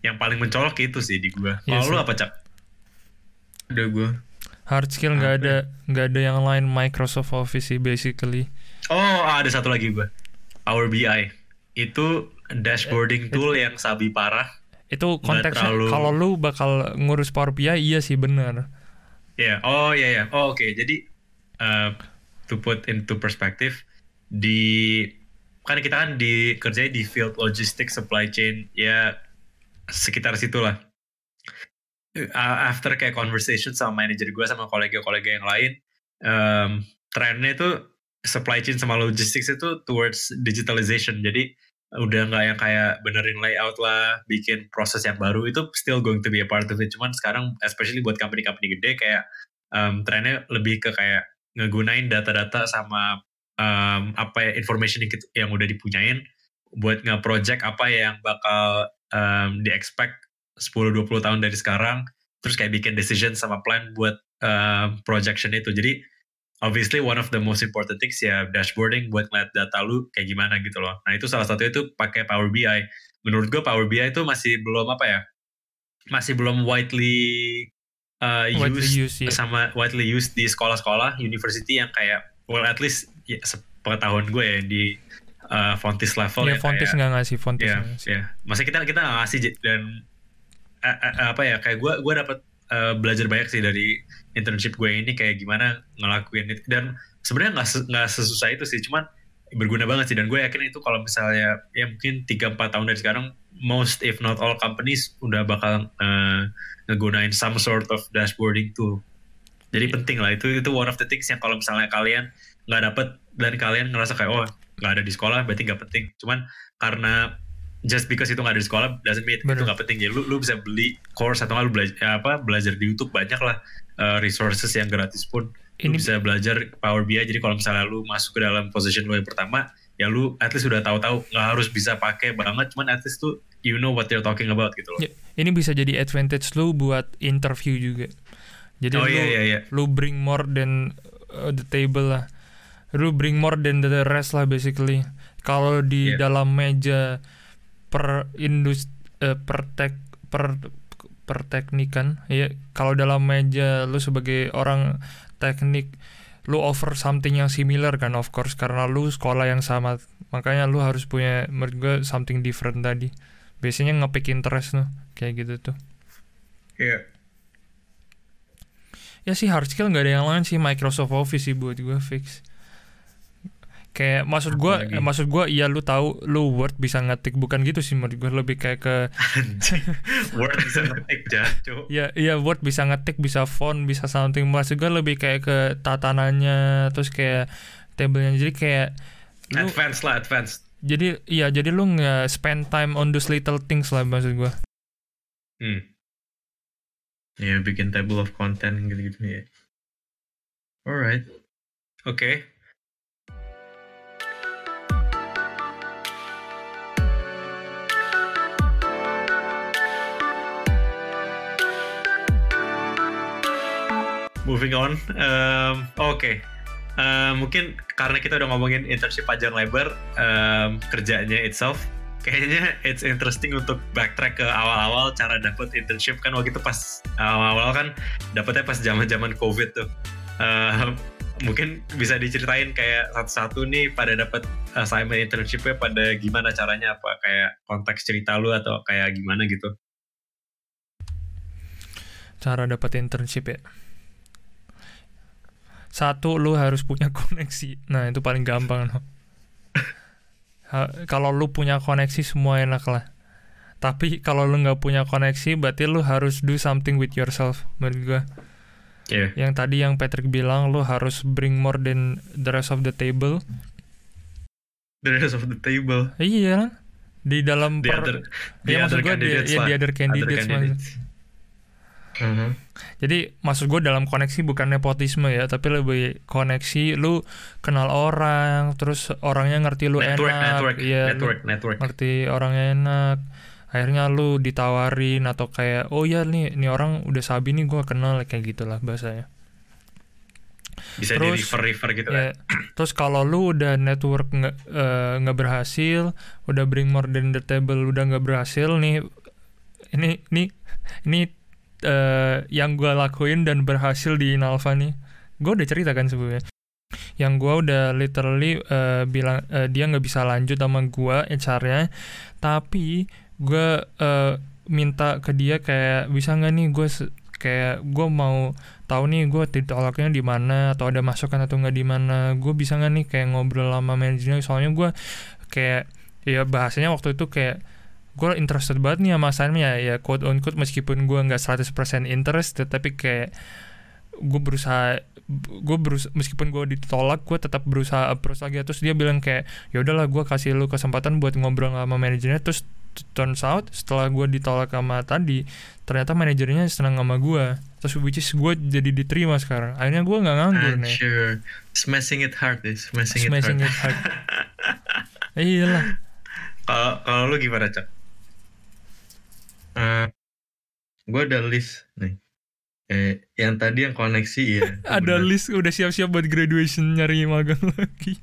yang paling mencolok itu sih di gue Iya kalau lu sih. apa cak? Udah gue. hard skill nggak ada nggak ada yang lain. Microsoft Office sih basically. Oh ada satu lagi gue Power BI itu dashboarding tool yang sabi parah itu konteksnya terlalu- kalau lu bakal ngurus Power BI iya sih bener Ya, oh ya ya. Oh oke. Jadi uh, to put into perspective di kan kita kan di kerja di field logistics supply chain ya sekitar situlah. Uh, after kayak conversation sama manajer gue sama kolega-kolega yang lain, um, trennya itu supply chain sama logistics itu towards digitalization. Jadi udah nggak yang kayak benerin layout lah, bikin proses yang baru itu still going to be a part of it. Cuman sekarang especially buat company-company gede kayak um, trennya lebih ke kayak ngegunain data-data sama um, apa ya information yang, yang udah dipunyain buat nge-project apa yang bakal um, di-expect 10-20 tahun dari sekarang terus kayak bikin decision sama plan buat um, projection itu jadi obviously one of the most important things ya dashboarding buat ngeliat data lu kayak gimana gitu loh nah itu salah satu itu pakai Power BI menurut gue Power BI itu masih belum apa ya masih belum widely uh, Widely used used, ya. sama widely used di sekolah-sekolah university yang kayak well at least ya, sepengetahuan gue ya di uh, Fontis level ya yang Fontis nggak ngasih Fontis Iya, nggak ngasih. iya. Masa kita kita nggak ngasih dan eh, eh, apa ya kayak gue gue dapat eh, belajar banyak sih dari internship gue ini kayak gimana ngelakuin itu. Dan sebenarnya nggak nggak sesusah itu sih cuman berguna banget sih. Dan gue yakin itu kalau misalnya ya mungkin 3-4 tahun dari sekarang most if not all companies udah bakal eh, ngegunain some sort of dashboarding tool. Jadi Iya. penting lah. Itu itu one of the things yang kalau misalnya kalian nggak dapet dan kalian ngerasa kayak oh nggak ada di sekolah berarti nggak penting. Cuman karena just because itu nggak ada di sekolah doesn't mean Bener. itu nggak penting. Ya lu lu bisa beli course atau nggak lu belajar apa belajar di YouTube banyak lah uh, resources yang gratis pun lu Ini- bisa belajar Power BI jadi kalau misalnya lu masuk ke dalam position lu yang pertama ya lu at least udah tahu-tahu nggak harus bisa pakai banget cuman at least tuh you know what you're talking about gitu loh Ya, ini bisa jadi advantage lu buat interview juga. Jadi oh lu iya iya iya lu bring more than uh, the table lah. Lu bring more than the rest lah basically. Kalau di Iya. dalam meja per industri per tek per per teknikan ya kalau dalam meja lu sebagai orang teknik lu offer something yang similar kan of course karena lu sekolah yang sama. Makanya lu harus punya menurut gue something different tadi. Biasanya ngepick interest tuh kayak gitu tuh. Iya. Ya sih hard skill nggak ada yang lain sih. Microsoft Office sih buat gue fix kayak maksud gue Apalagi? eh, maksud gue iya lu tahu lu Word bisa ngetik bukan gitu sih menurut gue lebih kayak ke. Word bisa ngetik ya iya Word bisa ngetik bisa font bisa something maksud gue lebih kayak ke tatanannya terus kayak tabelnya jadi kayak lu advance lah advance jadi iya jadi lu nggak spend time on those little things lah maksud gue hmm. Ya bikin table of content gitu-gitu ya. Alright. oke Moving on, um, oke. Um, mungkin karena kita udah ngomongin internship panjang lebar, um, kerjanya itself, kayaknya it's interesting untuk backtrack ke awal-awal cara dapet internship kan waktu itu pas awal-awal kan dapetnya pas zaman-zaman covid tuh. Um, mungkin bisa diceritain kayak satu-satu nih pada dapat assignment internshipnya pada gimana caranya apa kayak konteks cerita lu atau kayak gimana gitu. cara dapat internship ya satu lu harus punya koneksi nah itu paling gampang no. Kalau lu punya koneksi semua enak lah tapi kalau lu nggak punya koneksi berarti lu harus do something with yourself menurut gua Iya. yang tadi yang Patrick bilang lu harus bring more than the rest of the table The rest of the table. iya kan? di dalam The per- other, the ya maksud other gua di, candidates ya, di other Other candidates, Mhm. Jadi maksud gue dalam koneksi bukan nepotisme ya, tapi lebih koneksi lu kenal orang, terus orangnya ngerti lu network, enak, network, lu network, network. ngerti orangnya enak. Akhirnya lu ditawarin atau kayak oh ya nih nih orang udah sabi nih gue kenal kayak gitulah bahasanya. Bisa Terus, di refer refer gitu kan. Ya, terus kalau lu udah network nggak eh, nggak berhasil, udah bring more than the table udah nggak berhasil nih, ini ini ini eh, yang gue lakuin dan berhasil di Inalva nih, gue udah cerita kan sebelumnya. Yang gue udah literally eh, bilang eh, dia nggak bisa lanjut sama gue HR-nya, tapi gue eh, minta ke dia kayak bisa nggak nih gue kayak gue mau tahu nih gue ditolaknya di mana atau ada masukan atau nggak di mana. Gue bisa nggak nih kayak ngobrol sama manajernya? Soalnya gue kayak ya bahasanya waktu itu kayak gue interested banget nih sama assignment ya ya quote on quote meskipun gue nggak 100% interest tapi kayak gue berusaha gue berusaha meskipun gue ditolak gue tetap berusaha approach lagi. Terus dia bilang kayak ya udahlah gue kasih lu kesempatan buat ngobrol sama manajernya. Terus turns out setelah gue ditolak sama tadi ternyata manajernya senang sama gue terus which is gue jadi diterima sekarang. Akhirnya gue nggak nganggur nih. sure. smashing it hard deh smashing, smashing it hard, it hard. iyalah. Kalau kalau lu gimana cak uh, eh, gue ada list nih Eh, yang tadi yang koneksi ya. Ada bener. list udah siap-siap buat graduation nyari magang lagi.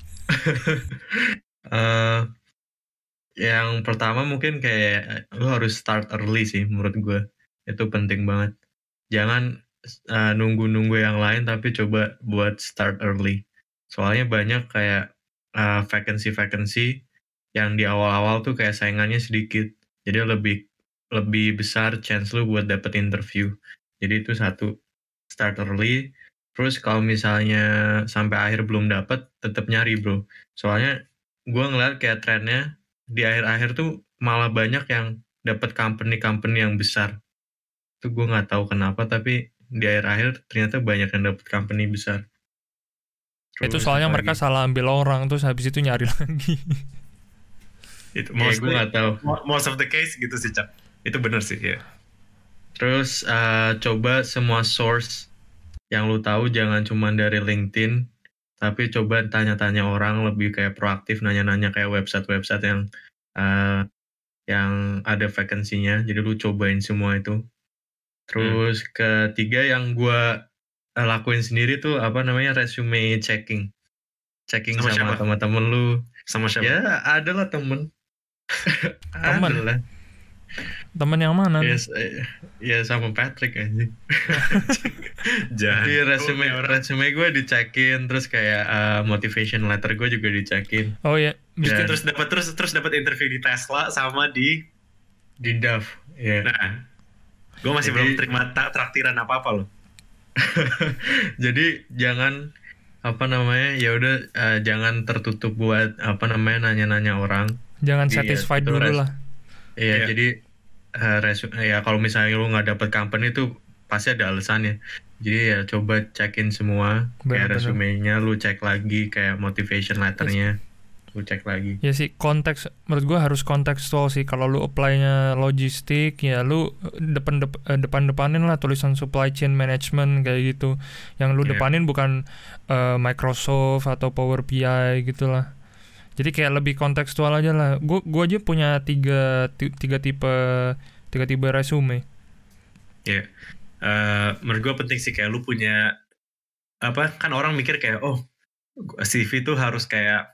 uh, yang pertama mungkin kayak lu harus start early sih menurut gue. Itu penting banget. Jangan nunggu nunggu-nunggu yang lain tapi coba buat start early. Soalnya banyak kayak uh, vacancy-vacancy yang di awal-awal tuh kayak saingannya sedikit. Jadi lebih lebih besar chance lu buat dapet interview jadi itu satu start early. Terus kalau misalnya sampai akhir belum dapat, tetap nyari bro. Soalnya gue ngeliat kayak trennya di akhir-akhir tuh malah banyak yang dapat company-company yang besar. Itu gue nggak tahu kenapa, tapi di akhir-akhir ternyata banyak yang dapat company besar. Terus itu soalnya mereka salah ambil orang terus habis itu nyari lagi. itu ya, gue nggak tahu. Most of the case gitu sih cak. Itu bener sih ya. Terus uh, coba semua source yang lu tahu jangan cuma dari LinkedIn, tapi coba tanya-tanya orang lebih kayak proaktif, nanya-nanya kayak website-website yang uh, yang ada vacancy-nya. Jadi lu cobain semua itu. Terus hmm. ketiga yang gue lakuin sendiri tuh apa namanya resume checking. Checking sama, sama teman-teman lu. Sama siapa? Ya, ada lah temen. temen lah Temen yang mana? Ya, ya sama Patrick aja. Jadi resume resume gue dicekin terus kayak uh, motivation letter gue juga dicekin. Oh ya, yeah. terus dapat terus terus dapat interview di Tesla sama di di DAF. Ya. Yeah. Nah, gue masih Jadi, belum terima traktiran apa apa loh. Jadi jangan apa namanya ya udah uh, jangan tertutup buat apa namanya nanya-nanya orang. Jangan satisfied dulu lah Iya, yeah. jadi uh, resu ya kalau misalnya lu nggak dapet company itu pasti ada alasannya. Jadi ya coba cekin semua bener, kayak resumenya lu cek lagi kayak motivation letternya lu cek lagi. Ya sih konteks menurut gua harus kontekstual sih kalau lu apply-nya logistik ya lu depan dep eh, depan depanin lah tulisan supply chain management kayak gitu. Yang lu yeah. depanin bukan uh, Microsoft atau Power BI gitulah jadi kayak lebih kontekstual aja lah. Gue gue aja punya tiga tiga tipe tiga tipe resume. Ya yeah. uh, menurut gue penting sih kayak lu punya apa kan orang mikir kayak oh CV tuh harus kayak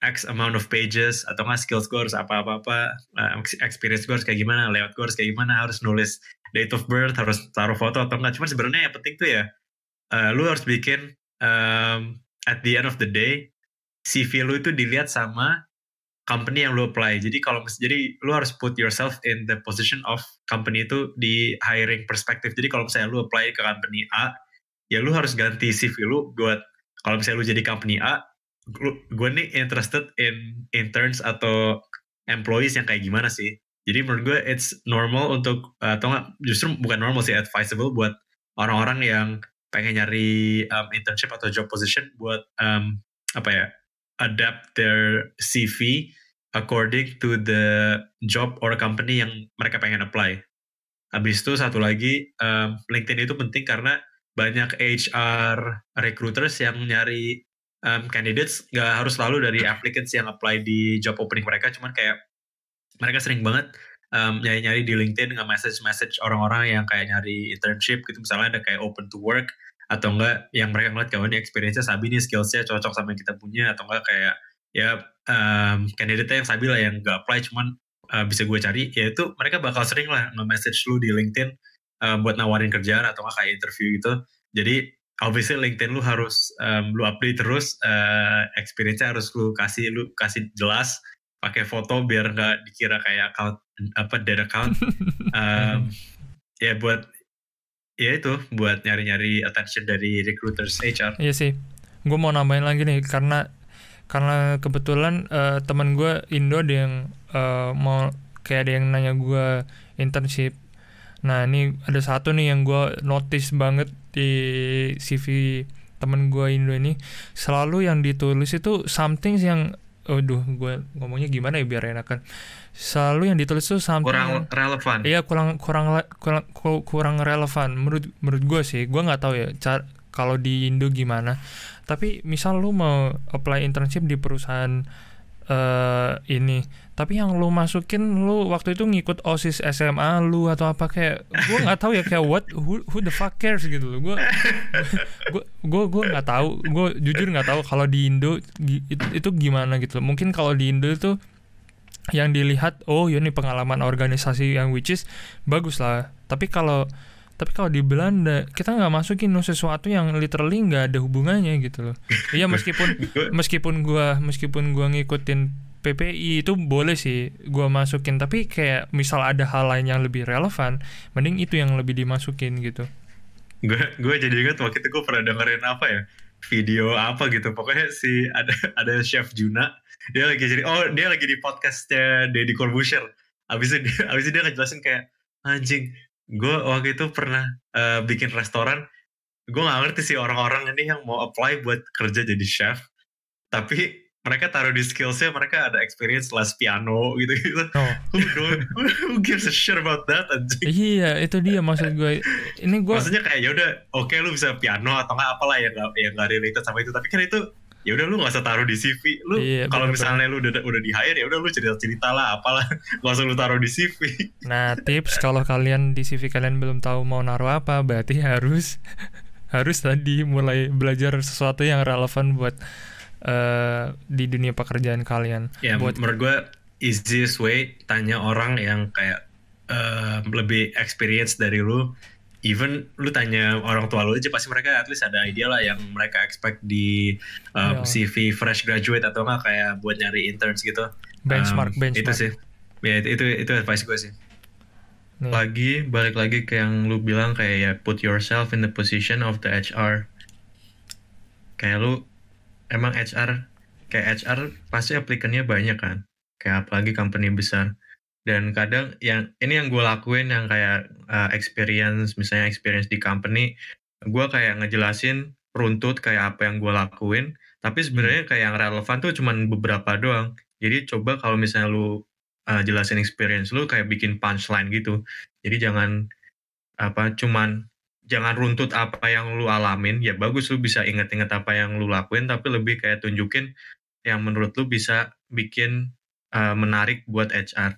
X amount of pages atau nggak skills gue harus apa apa apa uh, experience gue harus kayak gimana lewat gue harus kayak gimana harus nulis date of birth harus taruh foto atau enggak cuma sebenarnya yang penting tuh ya uh, lu harus bikin um, at the end of the day CV lu itu dilihat sama company yang lu apply. Jadi kalau jadi lu harus put yourself in the position of company itu di hiring perspektif. Jadi kalau misalnya lu apply ke company A, ya lu harus ganti CV lu buat kalau misalnya lu jadi company A, gue nih interested in interns atau employees yang kayak gimana sih. Jadi menurut gue it's normal untuk atau enggak justru bukan normal sih advisable buat orang-orang yang pengen nyari um, internship atau job position buat um, apa ya adapt their CV according to the job or company yang mereka pengen apply. Habis itu satu lagi um, LinkedIn itu penting karena banyak HR recruiters yang nyari um, candidates nggak harus selalu dari applicants yang apply di job opening mereka, cuman kayak mereka sering banget um, nyari-nyari di LinkedIn nggak message-message orang-orang yang kayak nyari internship gitu misalnya ada kayak open to work atau enggak yang mereka ngeliat kawan experience-nya Sabi nih skillsnya cocok sama yang kita punya. Atau enggak kayak ya um, candidate yang Sabi lah yang gak apply cuman uh, bisa gue cari ya itu mereka bakal sering lah nge-message lu di LinkedIn uh, buat nawarin kerjaan atau enggak kayak interview gitu. Jadi obviously LinkedIn lu harus um, lu update terus uh, experience-nya harus lu kasih lu kasih jelas pakai foto biar nggak dikira kayak account apa dead account. Um, ya buat ya itu buat nyari-nyari attention dari recruiters HR Iya sih. Gue mau nambahin lagi nih karena karena kebetulan eh, teman gue Indo ada yang eh, mau kayak ada yang nanya gue internship. Nah ini ada satu nih yang gue notice banget di CV temen gue Indo ini selalu yang ditulis itu something yang Aduh, gue ngomongnya gimana ya biar enakan. Selalu yang ditulis tuh something kurang yang- relevan. Iya kurang kurang kurang ku- kurang relevan. Menurut menurut gue sih gue nggak tahu ya cara kalau di Indo gimana. Tapi misal lu mau apply internship di perusahaan eh ini. Tapi yang lu masukin lu waktu itu ngikut osis SMA lu atau apa kayak gue nggak tahu ya kayak what who, who the fuck cares gitu loh. Gue gue gue nggak tahu gue jujur nggak tahu kalau di Indo itu, itu gimana gitu loh. mungkin kalau di Indo itu yang dilihat oh ya ini pengalaman organisasi yang which is bagus lah. Tapi kalau tapi kalau di Belanda kita nggak masukin sesuatu yang literally nggak ada hubungannya gitu loh. Iya meskipun meskipun gua meskipun gua ngikutin PPI itu boleh sih gua masukin. Tapi kayak misal ada hal lain yang lebih relevan mending itu yang lebih dimasukin gitu. Gue gue jadi ingat waktu itu gue pernah dengerin apa ya? Video apa gitu. Pokoknya si ada ada chef Juna dia lagi jadi oh dia lagi di podcastnya Deddy Corbuzier. Abis itu dia abis itu dia ngejelasin kayak anjing gue waktu itu pernah eh, bikin restoran. Gue nggak ngerti sih orang-orang ini yang mau apply buat kerja jadi chef. Tapi mereka taruh di skillsnya mereka ada experience les piano gitu gitu oh. Who, don't, who gives a shit about that anjing? Iya itu dia maksud gue ini gue maksudnya kayak ya udah oke lu bisa piano atau nggak apalah yang nggak yang nggak related sama itu. Tapi kan itu ya udah lu nggak usah taruh di CV lu Iya, kalau misalnya lu udah udah di hire ya udah lu cerita cerita lah apalah. Nggak usah lu taruh di CV Nah, tips kalau kalian di CV kalian belum tahu mau naruh apa, berarti harus harus tadi mulai belajar sesuatu yang relevan buat eh, di dunia pekerjaan kalian. ya buat menurut gue easiest way tanya orang yang kayak eh, lebih experience dari lu even lu tanya orang tua lu aja pasti mereka at least ada idea lah yang mereka expect di um, Iya. CV fresh graduate atau enggak kayak buat nyari interns gitu benchmark Um, benchmark. itu sih ya itu itu, itu advice gue sih Nih. lagi balik lagi ke yang lu bilang kayak ya put yourself in the position of the HR kayak lu emang HR kayak HR pasti aplikannya banyak kan kayak apalagi company besar dan kadang yang ini yang gue lakuin yang kayak uh, experience misalnya experience di company gue kayak ngejelasin runtut kayak apa yang gue lakuin tapi sebenarnya kayak yang relevan tuh cuman beberapa doang. Jadi coba kalau misalnya lu uh, jelasin experience lu kayak bikin punchline gitu. Jadi jangan apa cuman jangan runtut apa yang lu alamin. Ya bagus lu bisa inget-inget apa yang lu lakuin tapi lebih kayak tunjukin yang menurut lu bisa bikin uh, menarik buat HR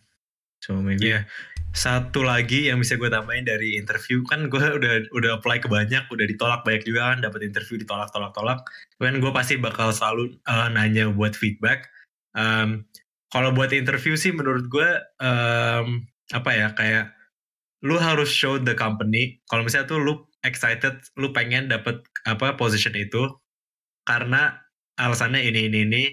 so maybe Iya. Satu lagi yang bisa gue tambahin dari interview kan gue udah udah apply ke banyak, udah ditolak banyak juga kan, dapat interview ditolak tolak tolak. Kan gue pasti bakal selalu uh, nanya buat feedback. Um, kalau buat interview sih menurut gue um, apa ya kayak lu harus show the company. Kalau misalnya tuh lu excited, lu pengen dapat apa position itu karena alasannya ini ini ini.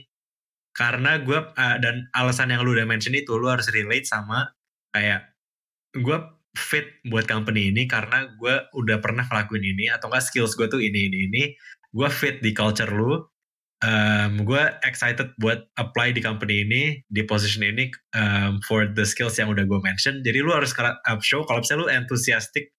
Karena gue uh, dan alasan yang lu udah mention itu lu harus relate sama kayak gue fit buat company ini karena gue udah pernah ngelakuin ini atau enggak skills gue tuh ini ini ini. Gue fit di culture lu um, gue excited buat apply di company ini di position ini um, for the skills yang udah gue mention. Jadi lu harus uh, show kalau misalnya lu enthusiastic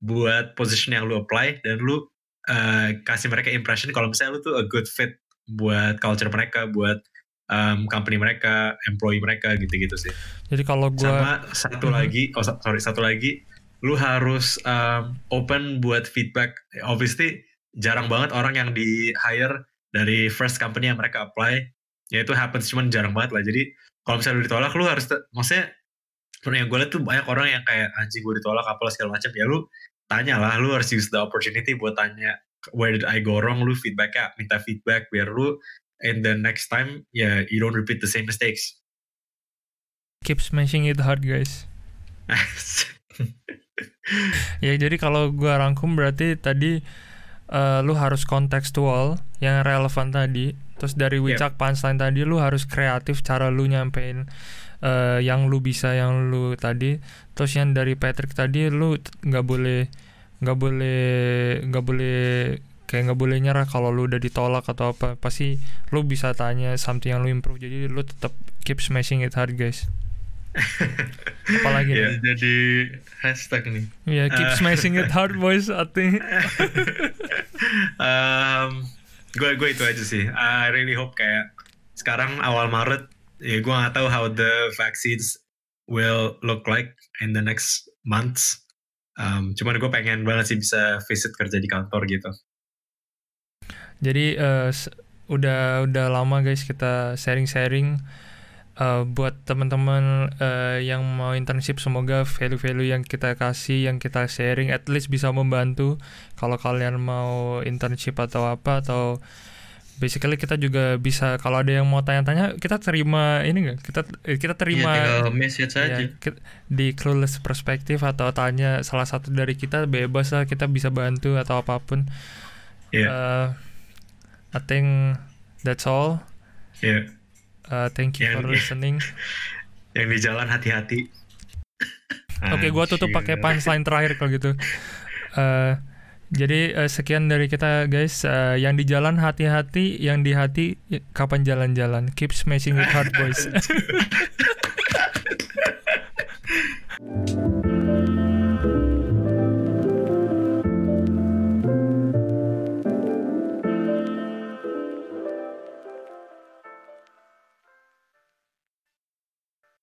buat position yang lu apply dan lu uh, kasih mereka impression kalau misalnya lu tuh a good fit buat culture mereka buat um, company mereka employee mereka gitu-gitu sih. Jadi kalau gua sama satu Mhm. lagi oh sorry satu lagi lu harus um, open buat feedback. Obviously jarang banget orang yang di hire dari first company yang mereka apply. Ya itu happens cuman jarang banget lah. Jadi kalau misalnya lu ditolak lu harus maksudnya yang gue lihat tuh banyak orang yang kayak anjing gue ditolak apalah segala macam. Ya lu tanya lah lu harus use the opportunity buat tanya where did I go wrong? Lu feedback ya minta feedback biar lu in the next time ya you don't repeat the same mistakes keep smashing it hard guys. Ya jadi kalau gua rangkum berarti tadi eh, lu harus kontekstual yang relevan tadi. Terus dari Wicak punchline tadi lu harus kreatif cara lu nyampein eh, yang lu bisa yang lu tadi. Terus yang dari Patrick tadi lu nggak boleh nggak boleh nggak boleh kayak nggak boleh nyerah kalau lu udah ditolak atau apa pasti lu bisa tanya something yang lu improve jadi lu tetap keep smashing it hard guys apalagi Iya. nih Jadi hashtag nih. ya keep Eh. smashing it hard boys I think um, gue gue itu aja sih. I really hope kayak sekarang awal Maret ya gue nggak tahu how the vaccines will look like in the next months. Um, cuman gue pengen banget sih bisa visit kerja di kantor gitu. Jadi s- udah udah lama guys kita sharing-sharing eh, buat teman-teman eh, yang mau internship semoga value-value yang kita kasih yang kita sharing at least bisa membantu. Kalau kalian mau internship atau apa atau basically kita juga bisa kalau ada yang mau tanya-tanya kita terima ini enggak kita kita Iya, terima tinggal message ya, aja. di clueless perspektif atau tanya salah satu dari kita bebas lah kita bisa bantu atau apa pun. Iya, Uh, I think that's all. Yeah. Uh, thank you yang, for iya. listening. Yang di jalan hati-hati. Oke, okay, gue tutup pakai punchline terakhir kalau gitu. Uh, jadi uh, sekian dari kita guys. Uh, yang di jalan hati-hati, yang di hati kapan jalan-jalan. Keep smashing with hard boys.